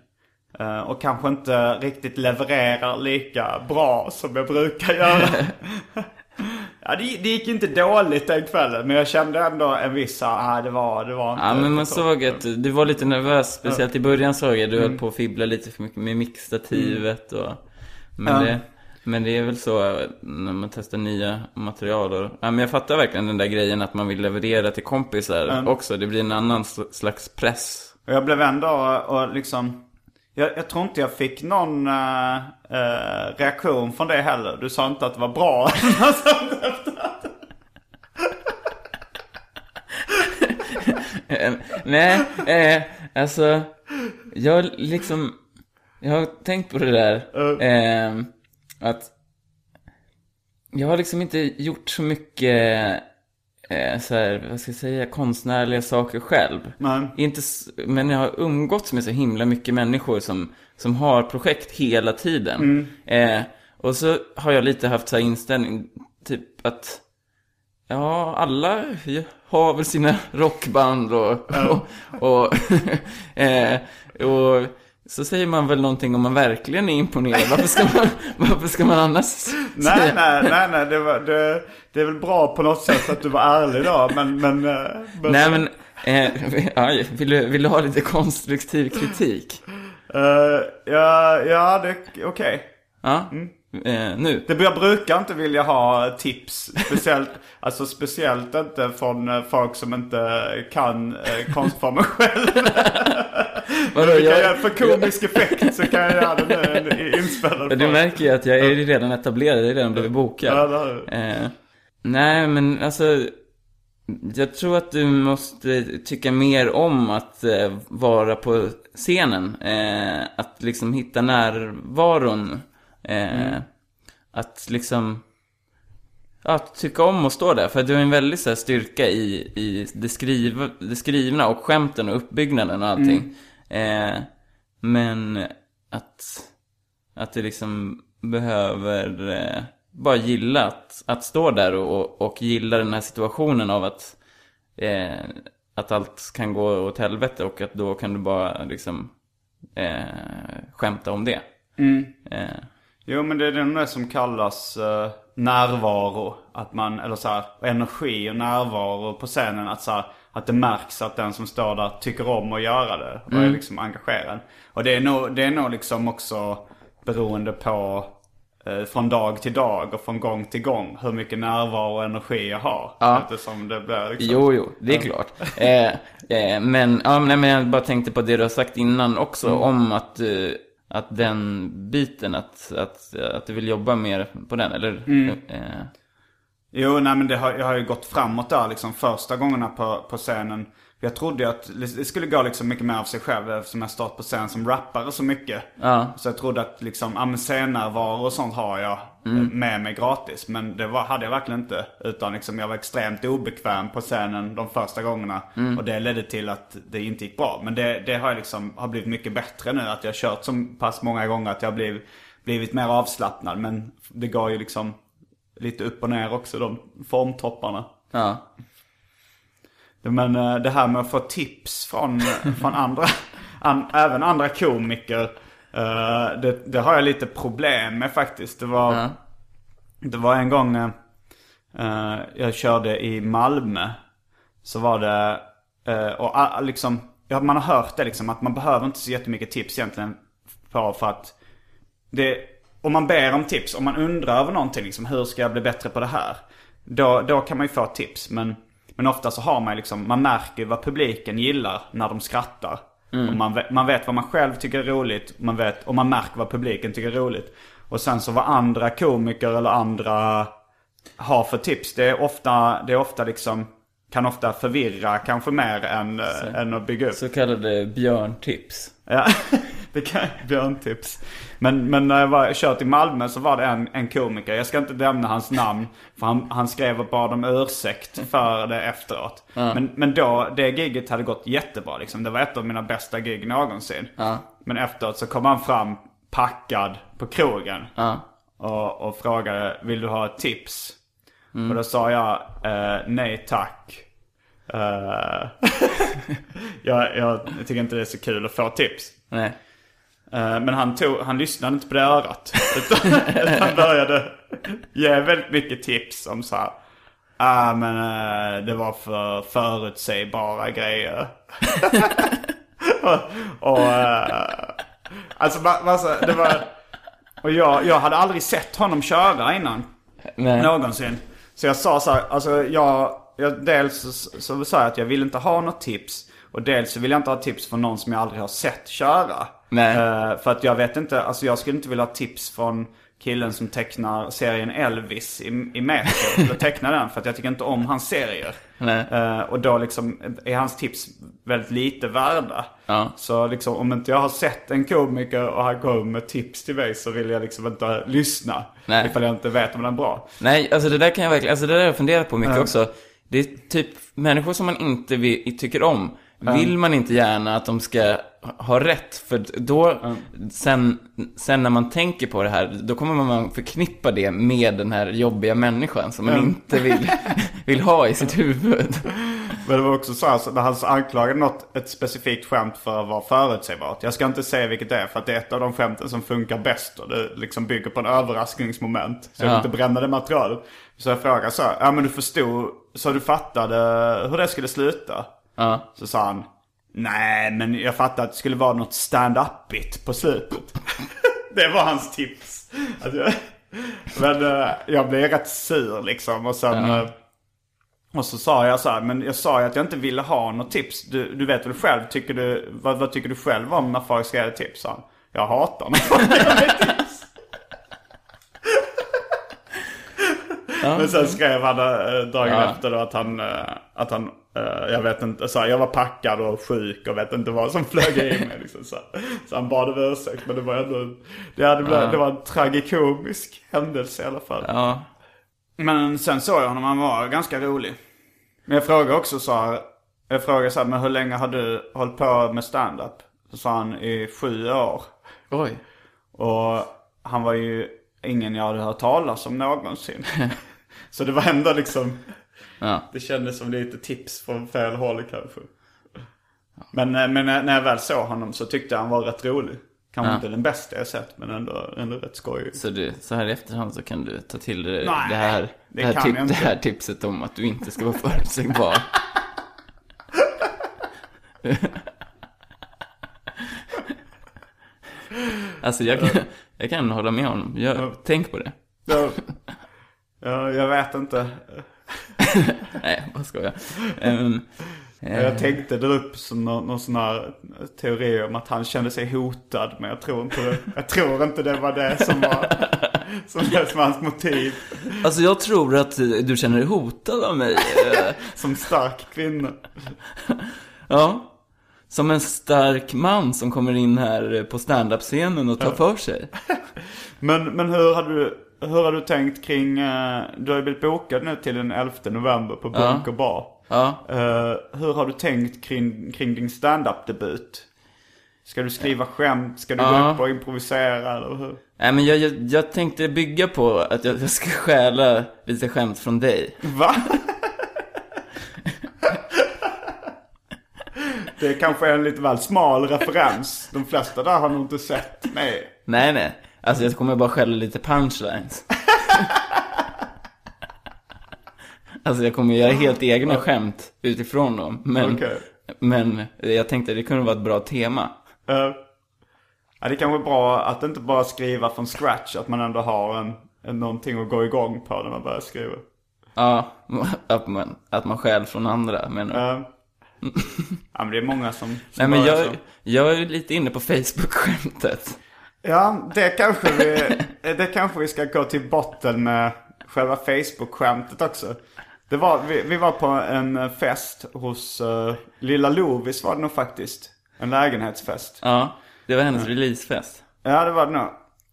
Eh, och kanske inte riktigt levererar lika bra som jag brukar göra. ja, det, det gick inte dåligt den kvällen men jag kände ändå en viss, ah, det var, det var inte Ja men man såg att du var lite nervös, speciellt i början såg jag. Du höll på att fibbla lite för mycket med mixstativet och... Men, Ja. det, men det är väl så när man testar nya material och... Ja men jag fattar verkligen den där grejen att man vill leverera till kompisar också. Det blir en annan sl- slags press. Och jag blev ändå och liksom... Jag, jag tror inte jag fick någon eh, eh, reaktion från det heller. Du sa inte att det var bra. Eh, Nej, eh, alltså... Jag liksom... Jag har tänkt på det där. Eh, att... Jag har liksom inte gjort så mycket... Eh, så här, vad ska jag säga, konstnärliga saker själv. Nej. Inte, men jag har umgåtts med så himla mycket människor som, som har projekt hela tiden. Eh, och så har jag lite haft så här inställning, typ att Ja, alla har väl sina rockband och, och, och, eh, och så säger man väl någonting om man verkligen är imponerad. Varför ska man, varför ska man annars nej, säga? nej, nej, nej. Det, var, det, det är väl bra på något sätt att du var ärlig då. Men, men, eh, men, Nej men, eh, vill, du, vill du ha lite konstruktiv kritik? eh, ja, ja, det är okej. Ja, eh, nu. Det, jag brukar inte vilja ha tips. Speciellt, alltså speciellt inte från eh, folk som inte kan eh, konstformen själv. Vadå, jag- jag, för komisk effekt så kan jag göra det nu en inspelad Du märker ju att jag är redan etablerad, jag är redan blivit bokad. Ja, det. Eh, nej, men alltså. Jag tror att du måste tycka mer om att eh, vara på scenen. Eh, att liksom hitta närvaron. Eh, Att liksom... Att tycka om att stå där. För du har en väldig så här, styrka i, i det, skriva, det skrivna och skämten och uppbyggnaden och allting. Eh, men att, att du liksom behöver eh, bara gilla att, att stå där och, och gilla den här situationen av att, eh, att allt kan gå åt helvete och att då kan du bara liksom eh, skämta om det. Eh, Jo men det är nog det som kallas eh, närvaro. Att man, eller så här, energi och närvaro på scenen. Att, så här, att det märks att den som står där tycker om att göra det. Och är liksom engagerad. Och det är nog, det är nog liksom också beroende på eh, från dag till dag och från gång till gång. Hur mycket närvaro och energi jag har. Ja. Eftersom det blir liksom... Jo, jo, det är klart. Eh, eh, men, ja, men, jag bara tänkte på det du har sagt innan också, om att, eh, att den biten, att, att, att du vill jobba mer på den, eller? Eh, Jo, nej men det har, jag har ju gått framåt där liksom första gångerna på, på scenen. Jag trodde ju att det skulle gå liksom mycket mer av sig själv eftersom jag stått på scen som rappare så mycket. Ja. Så jag trodde att liksom, ja men scennärvaro och sånt har jag Mm. eh, med mig gratis. Men det var, hade jag verkligen inte. Utan liksom jag var extremt obekväm på scenen de första gångerna. Mm. Och det ledde till att det inte gick bra. Men det, det har liksom, har blivit mycket bättre nu. Att jag har kört så pass många gånger att jag har blivit, blivit mer avslappnad. Men det går ju liksom lite upp och ner också, de formtopparna. ja. Men eh, det här med att få tips från, från andra, an, även andra komiker. eh, det, det har jag lite problem med faktiskt. Det var, Ja. det var en gång eh, jag körde i Malmö. Så var det, och ah, liksom, ja, man har hört det liksom att man behöver inte så jättemycket tips egentligen. På, för att det, om man ber om tips, om man undrar över någonting liksom, hur ska jag bli bättre på det här? Då, då kan man ju få tips. Men, men ofta så har man ju liksom, man märker vad publiken gillar när de skrattar. Och man, vet, man vet vad man själv tycker är roligt. Man vet, och man märker vad publiken tycker är roligt. Och sen så vad andra komiker eller andra har för tips. Det är ofta, det är ofta liksom, kan ofta förvirra kanske mer än, äh, än att bygga upp. Så kallade björntips. Ja, det kan björntips. Men, men när jag var kört i Malmö så var det en, en komiker, jag ska inte nämna hans namn. För han, han skrev och bad om ursäkt för det efteråt. Men, men då, det giget hade gått jättebra liksom. Det var ett av mina bästa gig någonsin. Men efteråt så kom han fram packad på krogen. Och, och frågade, vill du ha ett tips? Och då sa jag, eh, nej tack. Eh, jag, jag tycker inte det är så kul att få tips. Nej. Eh, Men han, tog, han lyssnade inte på det örat. Utan han började ge väldigt mycket tips om så här. Ah, men eh, det var för förutsägbara grejer. och, och alltså, ma- massa, det var... Och jag, jag hade aldrig sett honom köra innan. Nej. Någonsin. Så jag sa så här, alltså jag, jag dels så, sa jag att jag vill inte ha något tips. Och dels så vill jag inte ha tips från någon som jag aldrig har sett köra. Nej. Eh, för att jag vet inte, alltså jag skulle inte vilja ha tips från killen som tecknar serien Elvis i, i Metro. Eller tecknar den för att jag tycker inte om hans serier. Eh, och då liksom är hans tips väldigt lite värda. Ja. Så liksom om inte jag har sett en komiker och han kommer med tips till mig så vill jag liksom inte lyssna. Nej. Ifall jag inte vet om den är bra. Nej, alltså det där kan jag verkligen, alltså det där har jag funderat på mycket också. Det är typ människor som man inte vill, tycker om. Vill man inte gärna att de ska ha rätt, för då, sen, sen när man tänker på det här, då kommer man förknippa det med den här jobbiga människan som man inte vill, vill ha i sitt huvud. Men det var också så här, så när han anklagade något, ett specifikt skämt för att vara förutsägbart. Jag ska inte säga vilket det är för att det är ett av de skämten som funkar bäst och det liksom bygger på en överraskningsmoment. Så jag vill Ja. inte bränna det materialet. Så jag frågade så här, ja men du förstod, så du fattade hur det skulle sluta? Ja. Så sa han, nej men jag fattade att det skulle vara något stand-up-igt på slutet. det var hans tips. Alltså, jag- men eh, jag blev rätt sur liksom och sen... eh, och så sa jag så här, men jag sa ju att jag inte ville ha något tips. Du, du vet väl själv, tycker du, vad, vad tycker du själv om när folk ska ge tips? han. Jag hatar när folk ger mig tips. Men sen skrev han eh, dagen Ja. efter då att han, eh, att han eh, jag vet inte, så här, jag var packad och sjuk och vet inte vad som flög i mig. Liksom, så, så han bad om ursäkt, men det var ändå, det, hade, blivit- det var en tragikomisk händelse i alla fall. Ja. Men sen såg jag honom, han var ganska rolig. Men jag frågade också så här, jag frågade så här, men hur länge har du hållit på med stand-up? Så sa han, i sju år. Oj. Och han var ju ingen jag hade hört talas om någonsin. så det var ändå liksom, Ja. det kändes som lite tips från fel håll kanske. Men, eh, men när jag väl såg honom så tyckte jag han var rätt rolig. Kanske Ja. inte den bästa jag sett, men ändå, ändå rätt skojig. Så, du, så här i efterhand så kan du ta till dig Nej, det, här, det det, här tip, det här tipset om att du inte ska vara förutsägbar. alltså jag kan, jag kan hålla med honom. Jag, tänk på det. Ja, ja, jag vet inte. Nej, vad ska jag? Um, Jag tänkte dra upp som någon, någon sån här teori om att han kände sig hotad. Men jag tror inte det. Jag tror inte det var det som var, som det som var hans motiv. alltså jag tror att du känner dig hotad av mig. Eh, Som stark kvinna. Ja. Som en stark man som kommer in här på standup-scenen och tar för sig. Men, men hur har du, hur har du tänkt kring, eh, du har ju blivit bokad nu till den 11 november på Bunker Bar. Ja. Eh, hur har du tänkt kring, kring din stand-up-debut? Ska du skriva skämt? Ska du gå Ja. upp och improvisera eller hur? Nej men jag, jag, jag tänkte bygga på att jag, jag ska stjäla lite skämt från dig. Va? Det kanske är en lite väl smal referens. De flesta där har nog inte sett mig. Nej nej. Alltså jag kommer bara stjäla lite punchlines. alltså jag kommer göra helt egna skämt utifrån dem. Men, Okej. men jag tänkte det kunde vara ett bra tema. Eh, ja, det är kanske bra att inte bara skriva från scratch. Att man ändå har en, en, någonting att gå igång på när man börjar skriva. Ja, att man, att man stjäl från andra menar du? Eh, Ja men det är många som, som Nej men jag, så. jag är lite inne på Facebook-skämtet. Ja, det kanske vi, det kanske vi ska gå till botten med själva Facebook-skämtet också. Det var, vi, vi var på en fest hos uh, Lilla Lovis var det nog faktiskt. En lägenhetsfest. Ja, det var hennes releasefest. Ja, det var det nog.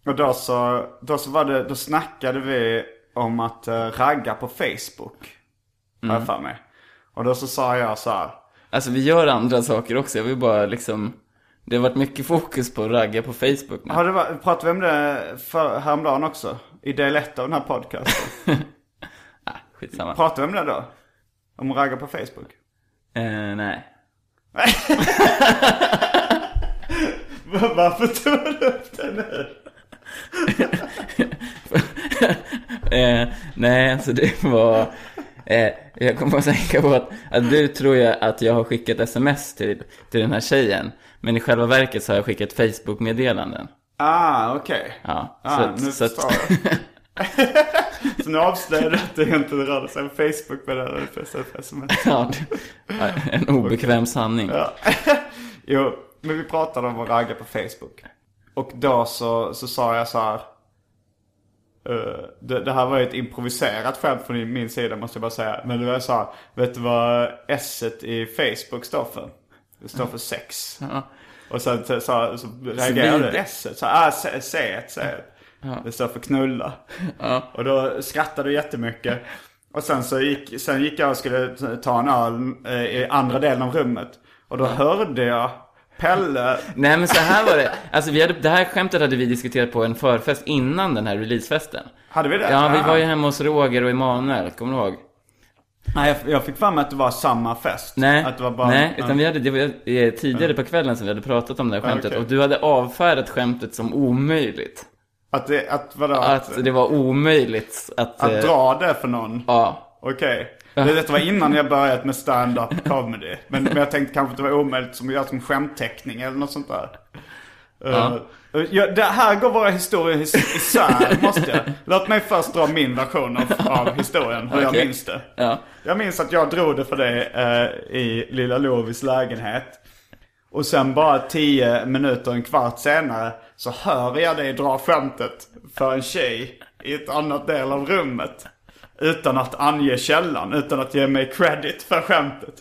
Och då så, då så var det, då snackade vi om att uh, ragga på Facebook. Har jag för mig. Och då så sa jag så här. Alltså vi gör andra saker också, jag vill bara liksom... Det har varit mycket fokus på ragga på Facebook nu. Har det varit, pratade vi om det för, häromdagen också? I del 1 av den här podcasten. Ah, skitsamma. pratade vi om det då? Om att ragga på Facebook? Eh, nej. Varför tog du upp det nu? Eh, nej, alltså det var... Eh, jag kommer att tänka på att, att du tror jag att jag har skickat sms till, till den här tjejen. Men i själva verket så har jag skickat Facebook-meddelanden. Ah, okej. Ja, Ah, så, nu så förstår jag. Så nu avslöjar du att det inte rörde sig om Facebook med det för sms. ja, en obekväm sanning. Ja. Jo, men vi pratade om att ragga på Facebook. Och då så, så sa jag så här. eh, det, det här var ju ett improviserat skämt från min sida måste jag bara säga. Men det var så här, vet du vad S i Facebook står för? Det står för sex. Ja. Och sen så, så, så reagerade vidrigt. S. Så ah, C, C, C. Det står för knulla. Ja. Och då skrattade du jättemycket. Och sen så gick, sen gick jag och skulle ta en öl eh, i andra delen av rummet. Och då hörde jag Pelle. Nej men så här var det. Alltså vi hade, det här skämtet hade vi diskuterat på en förfest innan den här releasefesten. Hade vi det? Ja, vi var ju hemma hos Roger och Emanuel, kommer du ihåg? Nej, jag, jag fick fram att det var samma fest. Nej, Att det var bara, nej utan vi hade, det var eh, tidigare på kvällen som vi hade pratat om det här skämtet. okej. Och du hade avfärdat skämtet som omöjligt. Att det, att vadå? Att, Att det var omöjligt att... att eh, dra det för någon? Ja. Okej. Det Detta var innan jag börjat med stand-up comedy. Men, men jag tänkte kanske att det var omöjligt som göra som skämtteckning eller något sånt där. Ja. Uh, ja, det här går våra historier is- isär, måste jag. Låt mig först dra min version av, av historien, hur jag Okej. minns det. Ja. Jag minns att jag drog det för dig eh, i Lilla Lovis lägenhet. Och sen bara tio minuter, en kvart senare så hör jag dig dra skämtet för en tjej i ett annat del av rummet. Utan att ange källan, utan att ge mig credit för skämtet.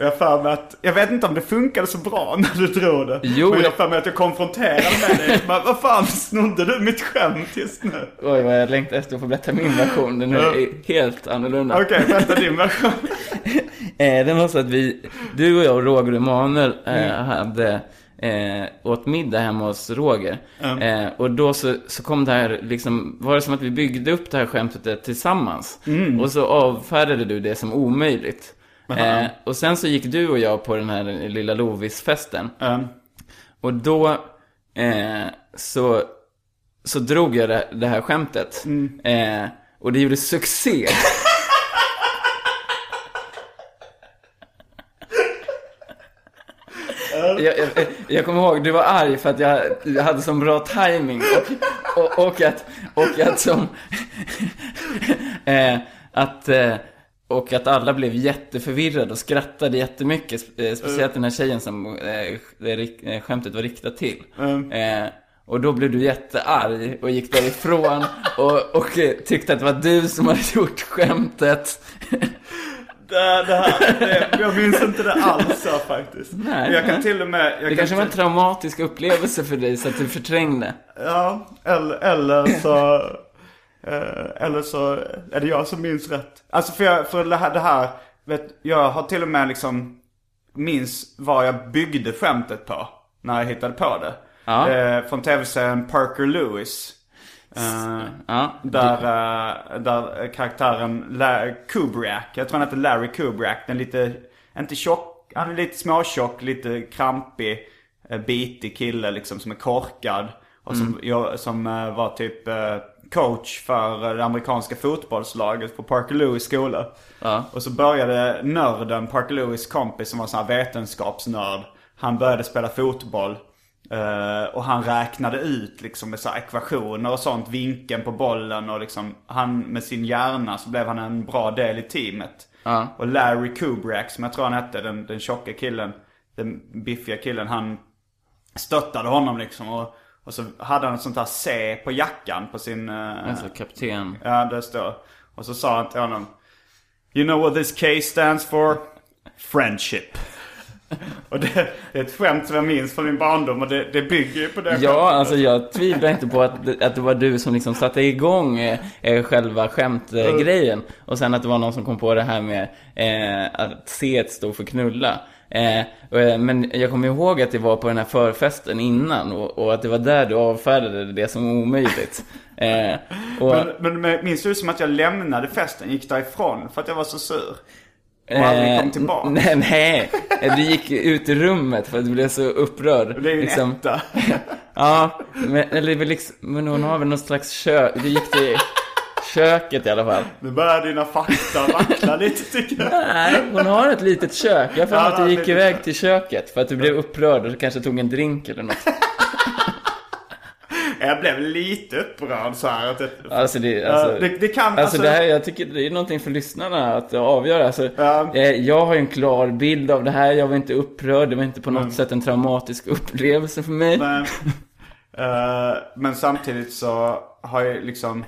Och jag för mig att, jag vet inte om det funkade så bra när du drog det. Jo, men jag det- för mig att jag konfronterade med dig. Men vad fan, snodde du mitt skämt just nu? Oj, vad jag längtar efter att få berätta min version. Den är helt annorlunda. Okej, berätta din version. Eh, den var så att vi, du och jag och Roger och Emanuel eh, Mm. hade eh, åt middag hemma hos Roger. Eh, och då så, så kom det här, liksom, var det som att vi byggde upp det här skämtet tillsammans. Mm. Och så avfärdade du det som omöjligt. Eh, och sen så gick du och jag på den här lilla Lovis-festen. Um, Och då eh, så, så drog jag det, det här skämtet. Mm. Eh, och det gjorde succé. Jag, jag, jag kommer ihåg, du var arg för att jag, jag hade så bra timing och, och, och att, och att som, eh, att, eh, och att alla blev jätteförvirrade och skrattade jättemycket, spe- speciellt den här tjejen som eh, eh, skämtet var riktat till. Eh, och då blev du jättearg och gick därifrån och, och eh, tyckte att det var du som hade gjort skämtet. Det, det här, det, jag minns inte det alls så faktiskt. Nej. jag kan till och med... Det kan kanske var en traumatisk upplevelse för dig så att du förträngde. Ja, eller, eller så... eh, eller så är det jag som minns rätt. Alltså för, jag, för det här, det här vet, jag har till och med liksom minns vad jag byggde skämtet på. När jag hittade på det. Ja. Eh, från tv-serien Parker Lewis. Eh, Ja, Där, eh, där karaktären La- Kubriak, jag tror han heter Larry Kubriak, den lite, inte tjock, han är lite småtjock, lite krampig, bitig kille liksom som är korkad. Och som, jag, som eh, var typ coach för det amerikanska fotbollslaget på Parker Lewis skola. Ja. Och så började nörden, Parker Lewis kompis som var sån här vetenskapsnörd. Han började spela fotboll. Eh, och han räknade ut liksom med så ekvationer och sånt, vinkeln på bollen och liksom han med sin hjärna så blev han en bra del i teamet. Och Larry Kubrick, som jag tror han hette, den, den tjocka killen, den biffiga killen, han stöttade honom liksom. Och, och så hade han ett sånt här C på jackan på sin... eh, Alltså kapten. Ja, det står. Och så sa han till honom You know what this case stands for? Friendship. och det, det är ett skämt som jag minns från min barndom och det, det bygger ju på det Ja, skämtet. alltså jag tvivlar inte på att, det- att det var du som liksom satte igång eh, eh, själva skämtgrejen. Och sen att det var någon som kom på det här med eh, att C stod för knulla. Eh, eh, men jag kommer ihåg att det var på den här förfesten innan och, och att det var där du avfärdade det som omöjligt. Eh, och, Men, men minns du som att jag lämnade festen, gick därifrån för att jag var så sur? Och aldrig kom tillbaka? Eh, Nej, nej. Du gick ut ur rummet för att du blev så upprörd. Det är ju en liksom. etta. Ja, men, eller liksom, men hon har väl någon slags kök. Du gick till köket i alla fall. Nu börjar dina fakta vackla lite tycker jag. Nej, hon har ett litet kök. Jag har Ja, att du gick iväg till köket för att du blev upprörd och kanske tog en drink eller något. Jag blev lite upprörd så här. Att det, Alltså det, alltså, det, det kan, Alltså, det här, jag tycker det är någonting för lyssnarna att avgöra. Alltså, eh, jag har ju en klar bild av det här. Jag var inte upprörd. Det var inte på något Mm. sätt en traumatisk upplevelse för mig. Men, eh, men samtidigt så har jag liksom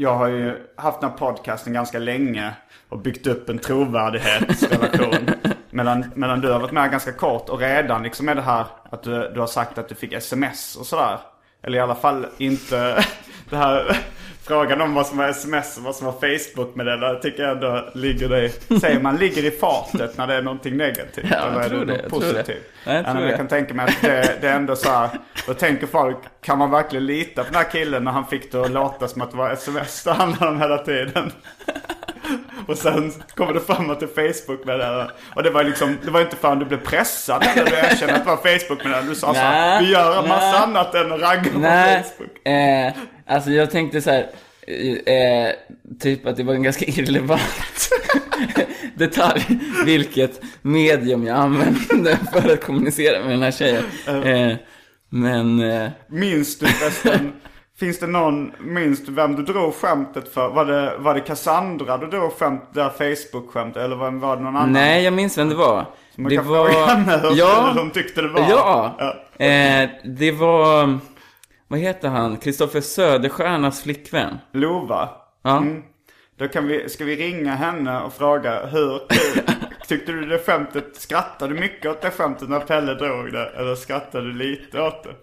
Jag har ju haft den här podcasten ganska länge och byggt upp en trovärdighetsrelation. medan, medan du har varit med ganska kort och redan liksom är det här att du, du har sagt att du fick sms och sådär. Eller i alla fall inte det här frågan om vad som var sms och vad som var Facebook med det där tycker jag ändå ligger dig, säger man ligger i fatet när det är någonting negativt. Ja, jag eller är tror det, jag tror det. positivt? Jag tror men jag det. kan tänka mig att det, det är ändå så här. Då tänker folk, kan man verkligen lita på den här killen när han fick det att låta som att det var sms det handlade om hela tiden? Och sen kommer det fram att det är Facebook med det Och det var liksom, det var inte förrän du blev pressad när du erkände att det var Facebook med det. Du sa så här, Nej, vi gör en massa nej. annat än att ragga på Facebook. eh, alltså jag tänkte så här, eh, typ att det var en ganska irrelevant detalj, vilket medium jag använde för att kommunicera med den här tjejen. Eh, men, eh, Minns du förresten, finns det någon, minns du vem du drog skämtet för? Var det, var det Cassandra du drog skämt, det här Facebook-skämtet? Eller var, var det någon annan? nej jag minns vem det var. Man det kan fråga henne hur ja, de tyckte det var. Ja, Ja. Eh, det var, vad heter han, Kristoffer Söderstjärnas flickvän. Lova. Ja. Mm. Då kan vi, ska vi ringa henne och fråga hur tyckte du det skämtet, skrattade du mycket åt det skämtet när Pelle drog det? Eller skrattade du lite åt det?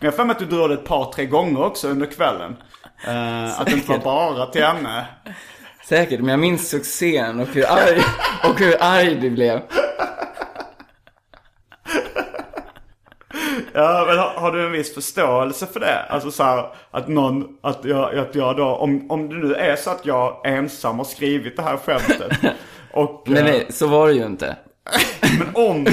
Men jag har att du drog det ett par, tre gånger också under kvällen. Eh, att det inte var bara till henne. Säkert, men jag minns succén och hur arg, och hur arg du blev. Ja, men har, har du en viss förståelse för det? Alltså så här, att någon, att jag, att jag då, om, om det nu är så att jag ensam har skrivit det här skämtet. Och, Nej, eh, nej, så var det ju inte. Men om,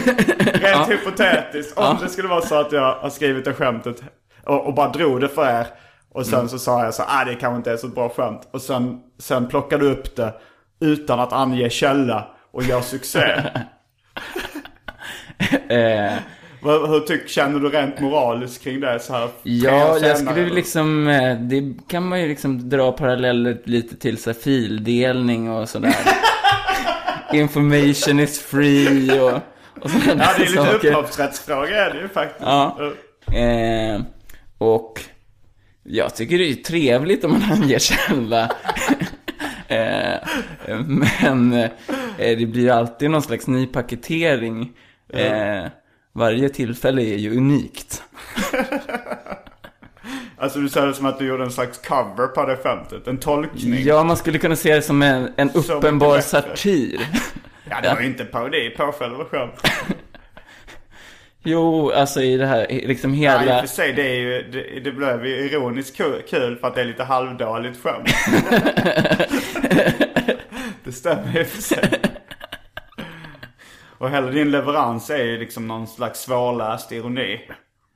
rent hypotetiskt, om det skulle vara så att jag har skrivit det skämtet och, och bara drog det för er. Och sen så sa jag så ah det kanske inte är så bra skämt. Och sen, sen plockar du upp det utan att ange källa och gör succé. Eh, Hur tyck, känner du rent moraliskt kring det så här? ja, jag skulle eller? liksom, eh, det kan man ju liksom dra paralleller lite till så här, fildelning och sådär. Information is free och, och sådana Ja, det är lite saker. upphovsrättsfråga är det ju faktiskt. Ja. Eh, och jag tycker det är trevligt om man anger källa. eh, men eh, det blir alltid någon slags ny paketering. Eh, varje tillfälle är ju unikt. Alltså du säger det som att du gjorde en slags cover på det skämtet. En tolkning. Ja, man skulle kunna se det som en, en Så uppenbar satir. Ja, det var ju inte parodi på själva skämtet. Jo, alltså i det här, liksom Ja, i och hela... för sig, det, är ju, det, det blev ju ironiskt kul, kul för att det är lite halvdåligt skämt. det stämmer i och för sig. Och hela din leverans är ju liksom någon slags svårläst ironi.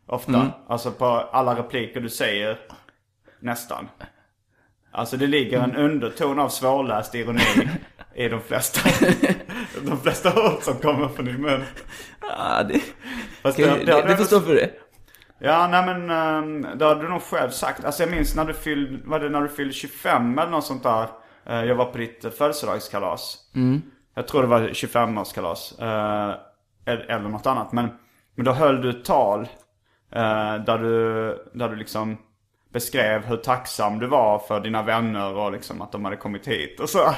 Ofta. Alltså på alla repliker du säger. Nästan. Alltså det ligger en underton av svårläst ironi i de flesta, de flesta ord som kommer från din mun. Ja, det, Fast det, det- det- det, det får stå för det. Ja, nej men um, det har du nog själv sagt. Alltså jag minns när du fyllde, var det när du fyllde 25 eller något sånt där? Eh, jag var på ditt uh, födelsedagskalas. Jag tror det var 25-årskalas. Eh, eller, något annat. Men, men då höll du ett tal. Eh, där, du, där du liksom beskrev hur tacksam du var för dina vänner och liksom att de hade kommit hit och så.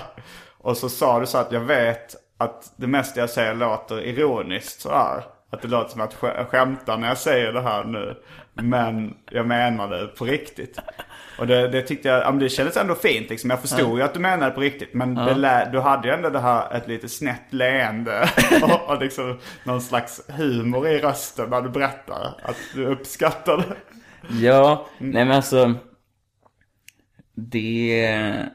Och så sa du så att jag vet att det mesta jag säger låter ironiskt så här. Att det låter som att jag skämtar när jag säger det här nu. Men jag menar det på riktigt. Och det, det tyckte jag, ja, men det kändes ändå fint liksom. Jag förstod ju att du menade på riktigt. Men det lä, du hade ju ändå det här, ett lite snett leende. och, och liksom någon slags humor i rösten när du berättar att du uppskattade. Ja, nej men alltså. Det...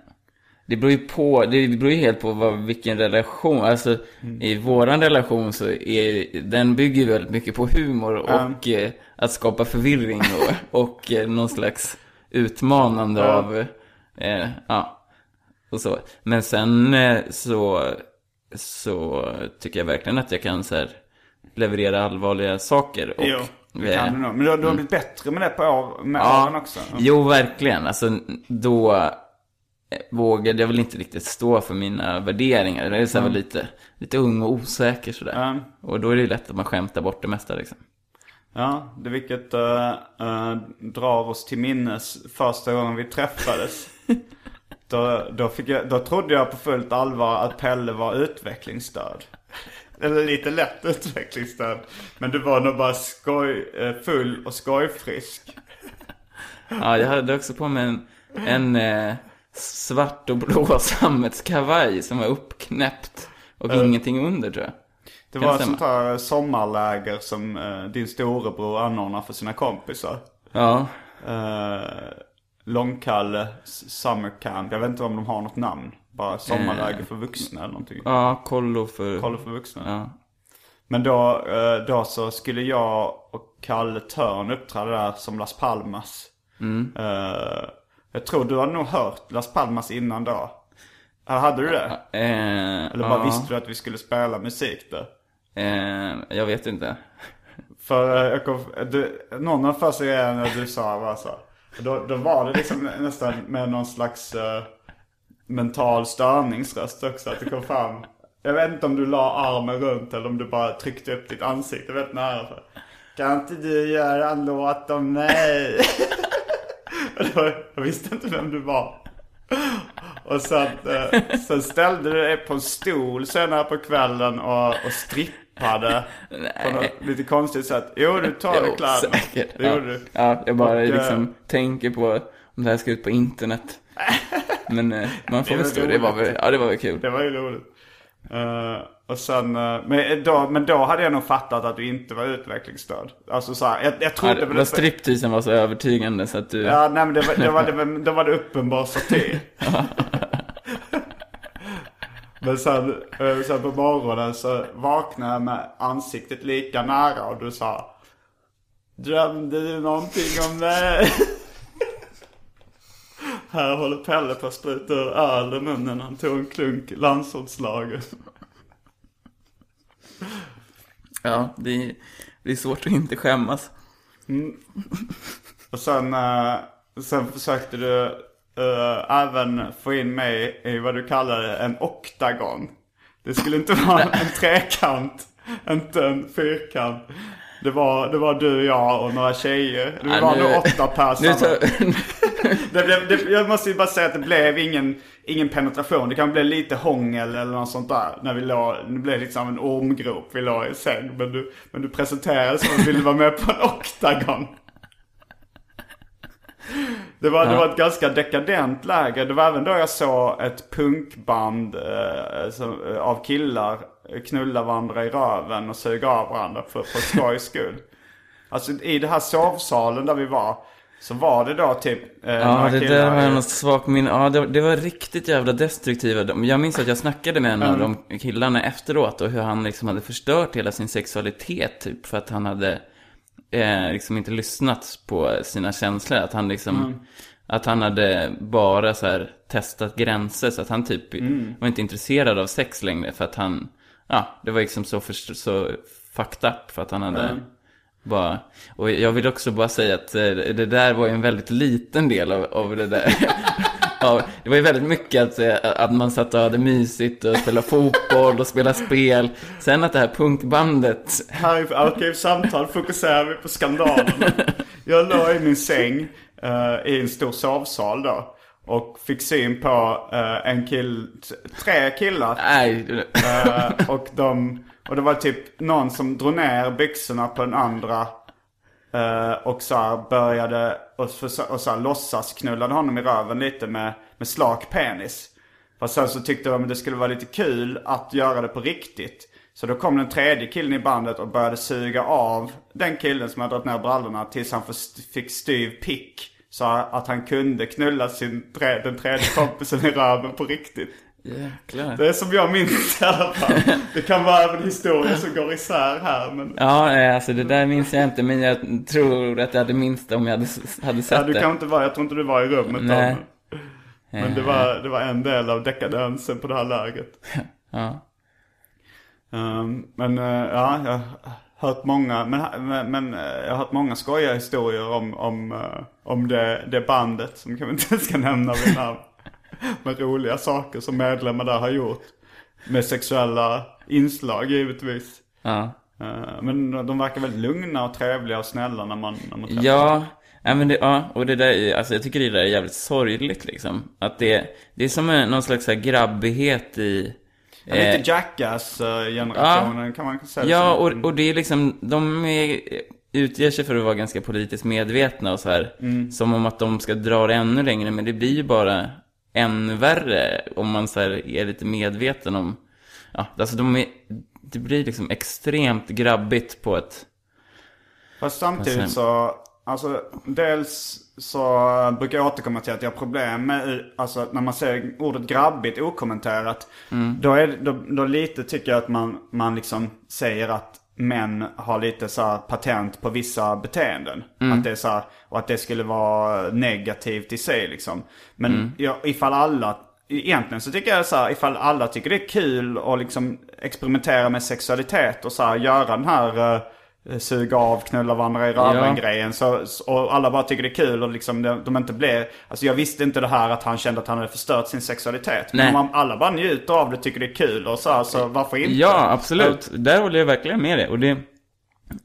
Det beror ju på, det beror ju helt på vad, vilken relation, alltså i våran relation så är den bygger väldigt mycket på humor och eh, att skapa förvirring och, och eh, någon slags utmanande av, eh, ja, och så. Men sen eh, så, så tycker jag verkligen att jag kan så här leverera allvarliga saker. Och, Jo, det eh, kan du nog. Men du, du har blivit bättre med det på år, med Ja, åren också. Jo, verkligen. Alltså, då eh, vågade jag väl inte riktigt stå för mina värderingar. Jag är så här Mm. lite, lite ung och osäker sådär. Ja. Och då är det ju lätt att man skämtar bort det mesta liksom. Ja, det vilket uh, uh, drar oss till minnes första gången vi träffades. då, då, fick jag, då trodde jag på fullt allvar att Pelle var utvecklingsstörd. Eller lite lätt utvecklingsstörd. Men du var nog bara skoj, eh, full och skojfrisk. Ja, jag hade också på mig en, en eh, svart och blå sammetskavaj som var uppknäppt. Och ingenting under tror jag. Det Kan var ett sånt här sommarläger som eh, din storebror anordnar för sina kompisar. Ja, Uh, Långkalle Summer Camp. Jag vet inte om de har något namn. Bara sommarläger för vuxna eller någonting. ja kollo för... Kolla för vuxna. Ja. Men då, eh, då så skulle jag och Kalle Törn uppträda där som Las Palmas. Eh, jag tror du hade nog hört Las Palmas innan då. Hade du det? Eh, Eller bara visste du att vi skulle spela musik där? Eh, jag vet inte. För eh, jag kom, du, någon av första grejerna du sa var så. Då, då var det liksom nästan med någon slags eh, mental störningsröst också. Att det kom fram. Jag vet inte om du la armen runt eller om du bara tryckte upp ditt ansikte väldigt nära. För. Kan inte du göra en låt om mig? Då, jag visste inte vem du var. Och sen, eh, sen ställde du dig på en stol senare på kvällen och, och strippade. På något lite konstigt sätt. Jo, du tar Jo, säkert. Det ja. gjorde du. Ja, jag bara Och, eh, liksom tänker på om det här ska ut på internet. Men eh, man får Det väl var stå, det var väl, ja det var väl kul. Det var ju roligt. Eh, och sen, men, då, men då hade jag nog fattat att du inte var utvecklingsstörd. Alltså så här, jag, jag Ja, trodde det väl var stripteasen var så övertygande så att du... Ja, nej men det var, det var, det var, det var det uppenbar satir. men sen, eh, sen på morgonen så vaknade jag med ansiktet lika nära och du sa Drömde du någonting om mig? Här håller Pelle på att spruta ur öl i munnen. Han tog en klunk landsortslager. Ja, det är, det är svårt att inte skämmas. Och sen, eh, sen försökte du eh, även få in mig i vad du kallade en oktagon. Det skulle inte vara en trekant, inte en fyrkant. Det var, det var du, jag och några tjejer. Det Ja, var nu- nog åtta personer. Det blev, det, jag måste ju bara säga att det blev ingen, ingen penetration. Det kan bli lite hångel eller något sånt där. När vi låg, det blev liksom en ormgrop vi låg i säng. Men du, men du presenterade som att du ville vara med på en oktagon. Det var, det var ett ganska dekadent läge. Det var även då jag såg ett punkband eh, som, eh, av killar knulla varandra i röven och suga av varandra för, för skojs skull. Alltså i den här sovsalen där vi var så var det då typ eh, ja, det killar där i- något svagt minne. Ja, det, det var riktigt jävla destruktiva. De- Jag minns att jag snackade med en av de killarna efteråt och hur han liksom hade förstört hela sin sexualitet typ för att han hade eh, liksom inte lyssnat på sina känslor. Att han liksom, att han hade bara så här testat gränser så att han typ var inte intresserad av sex längre för att han, ja, det var liksom så, för, så fucked up för att han hade bara, och jag vill också bara säga att eh, det där var ju en väldigt liten del av, av det där. Ja, det var ju väldigt mycket att, eh, att man satt och hade mysigt och spelade fotboll och spelade spel. Sen att det här punkbandet, Här i Arkivsamtal fokuserar vi på skandalen. Jag låg i min säng eh, i en stor sovsal då. Och fick syn på eh, en kill, tre killar. nej, Eh, och, de, och det var typ någon som drog ner byxorna på den andra. Eh, och så här började och, försö- och så här låtsas knullade honom i röven lite med, med slak penis. Fast sen så tyckte de att det skulle vara lite kul att göra det på riktigt. Så då kom den tredje killen i bandet och började suga av den killen som hade dragit ner brallorna tills han fick styv pick. Så att han kunde knulla sin, den tredje kompisen i röven på riktigt jäklar. Det är som jag minns i alla fall. Det kan vara även historier som går isär här men... Ja, nej, alltså det där minns jag inte, men jag tror att jag hade minst det om jag hade, hade sett Ja, du det. kan inte vara, jag tror inte du var i rummet då. Nej. Men, men det, var, det var en del av dekadensen på det här läget. Ja. Ehm, men eh, ja, jag har hört många, men, men, eh, jag har hört många skojiga historier om, om, eh, om det, det bandet som kanske inte ska nämna vid namn. Med roliga saker som medlemmar där har gjort. Med sexuella inslag givetvis. Ja. Eh, Men de verkar väldigt lugna och trevliga och snälla när man, när man träffar dem. Ja, ja, men det, ja, och det där är, alltså jag tycker det där är jävligt sorgligt liksom. Att det, det är som en, någon slags här grabbighet i... Ja, Lite Jackass-generationen kan man säga. Ja, och, och det är liksom, de är, utger sig för att vara ganska politiskt medvetna och så här. Som om att de ska dra det ännu längre, men det blir ju bara än värre om man så här är lite medveten om, ja, alltså de är, det blir liksom extremt grabbigt på ett, Fast samtidigt säger- så, alltså dels så brukar jag återkomma till att jag har problem med, alltså när man säger ordet grabbigt okommenterat. Då, är, då, då lite tycker jag att man, man liksom säger att män har lite så här patent på vissa beteenden. Att det är så här, och att det skulle vara negativt i sig liksom. Men ja, ifall alla, egentligen så tycker jag så här, ifall alla tycker det är kul att liksom experimentera med sexualitet och så här, göra den här eh, suga av, knulla varandra i röven Ja. och alla bara tycker det är kul och liksom de, de inte blir... Alltså jag visste inte det här att han kände att han hade förstört sin sexualitet. Men Nej. om man, alla bara njuter av det, tycker det är kul och så så varför inte? Ja, absolut. Där håller jag verkligen med dig. Och det...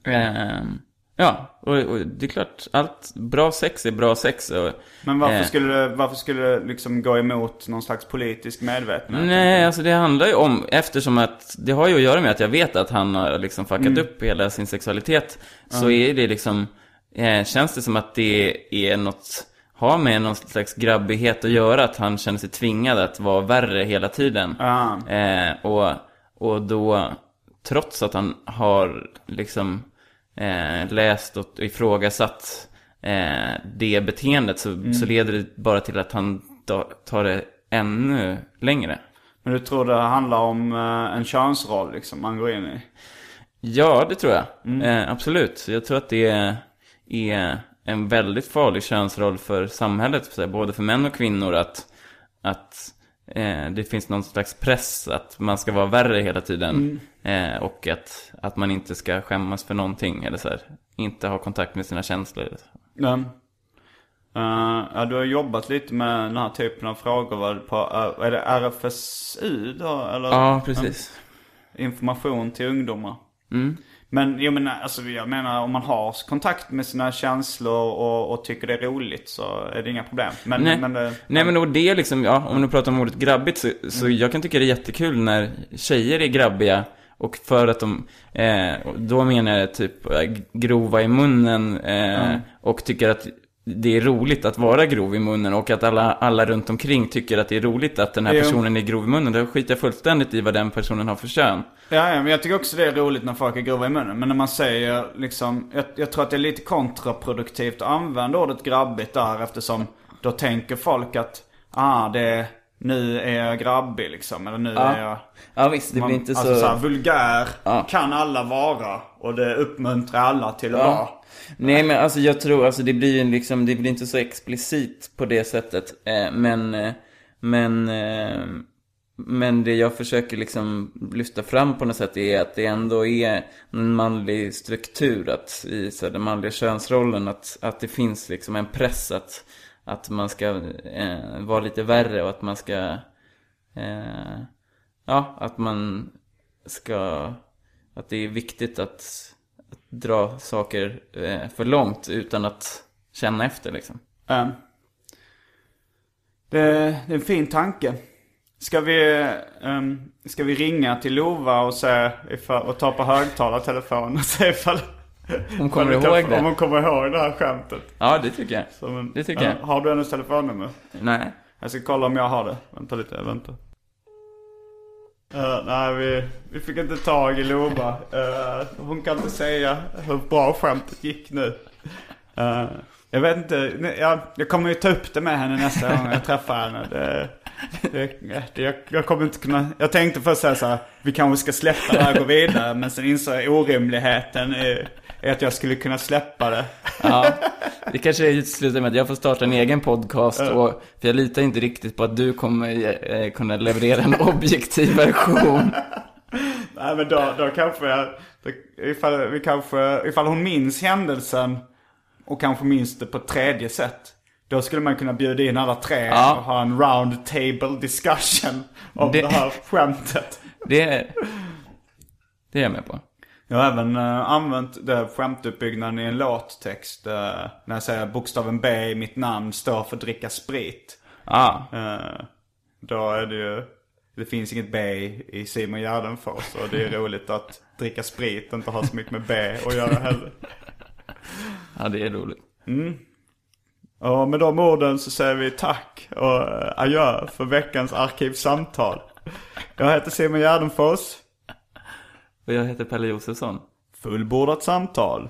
ehm, ja, och, och det är klart, allt bra sex är bra sex. Och, Men varför eh, skulle det, varför skulle det liksom gå emot någon slags politisk medvetenhet? Nej, alltså det handlar ju om, eftersom att det har ju att göra med att jag vet att han har liksom fuckat upp hela sin sexualitet. Så är det liksom, eh, känns det som att det är något, har med någon slags grabbighet att göra. Att han känner sig tvingad att vara värre hela tiden. Ja. Eh, och, och då, trots att han har liksom eh, läst och ifrågasatt eh, det beteendet så, så leder det bara till att han ta- tar det ännu längre. Men du tror det handlar om eh, en könsroll liksom man går in i? Ja, det tror jag. Eh, absolut. Jag tror att det är, är en väldigt farlig könsroll för samhället, både för män och kvinnor, att, att eh, det finns någon slags press att man ska vara värre hela tiden. Eh, och att, att man inte ska skämmas för någonting, eller så här, inte ha kontakt med sina känslor. Ja. Eh, ja, du har jobbat lite med den här typen av frågor var på, eh, är det RFSU då? Eller? Ja, precis. Information till ungdomar. Mm. Men jag menar, alltså, jag menar om man har kontakt med sina känslor och, och tycker det är roligt så är det inga problem. Men, Nej, men, det- Nej men och det är liksom, ja, om du pratar om ordet grabbigt så, så jag kan tycka det är jättekul när tjejer är grabbiga och för att de, eh, då menar jag typ eh, grova i munnen eh, och tycker att det är roligt att vara grov i munnen och att alla, alla runt omkring tycker att det är roligt att den här Jo. personen är grov i munnen. Då skiter jag fullständigt i vad den personen har för kön. Ja, ja, men jag tycker också det är roligt när folk är grova i munnen. Men när man säger liksom, jag, jag tror att det är lite kontraproduktivt att använda ordet grabbigt där eftersom då tänker folk att, ah, det nu är jag grabbig liksom. Eller nu är jag... Ja visst, det Man, blir inte alltså så... så här, vulgär Ja. kan alla vara. Och det uppmuntrar alla till att Ja. vara. Nej men alltså jag tror, alltså det blir ju liksom, det blir inte så explicit på det sättet. Eh, men, eh, men, eh, men det jag försöker liksom lyfta fram på något sätt är att det ändå är en manlig struktur att, i så här, den manliga könsrollen. Att, att det finns liksom en press att, att man ska eh, vara lite värre och att man ska, eh, ja, att man ska, att det är viktigt att, att dra saker eh, för långt utan att känna efter liksom. Um, det, det är en fin tanke. Ska vi, um, ska vi ringa till Lova och, se ifall, och ta på högtalartelefon och se ifall Hon kommer ifall ihåg kan- det. Om hon kommer ihåg det här skämtet. Ja, det tycker jag. En, Det tycker jag. Ja, Har du hennes telefonnummer? Nej. Jag ska kolla om jag har det. Vänta lite, vänta. Uh, nej, vi, vi fick inte tag i Lova. Uh, eh, hon kan inte säga hur bra skämtet gick nu. Uh, jag vet inte, jag, jag kommer ju ta upp det med henne nästa gång jag träffar henne. Det, det, det, jag, jag kommer inte kunna, jag tänkte först säga så här, vi kanske ska släppa det här och gå vidare. Men sen insåg jag orimligheten i, i att jag skulle kunna släppa det. Ja, det kanske utesluter med att jag får starta en egen podcast och, för jag litar inte riktigt på att du kommer eh, kunna leverera en objektiv version. Nej men då, då kanske jag, då, ifall, vi kanske, ifall hon minns händelsen och kanske minns det på ett tredje sätt. Då skulle man kunna bjuda in alla tre Ja. och ha en round table discussion om Det- det, här skämtet. Det, det är jag med på. Jag har även eh, använt det skämtuppbyggnaden i en låttext. eh, när jag säger bokstaven B i mitt namn står för dricka sprit. Ah, Eh, då är det ju, det finns inget B i Simon Gärdenfors. Och det är roligt att dricka sprit inte har så mycket med B att göra heller. ja, det är roligt. Och med de orden så säger vi tack och adjö för veckans arkivsamtal. Jag heter Simon Gärdenfors. Och jag heter Pelle Josefsson. Fullbordat samtal.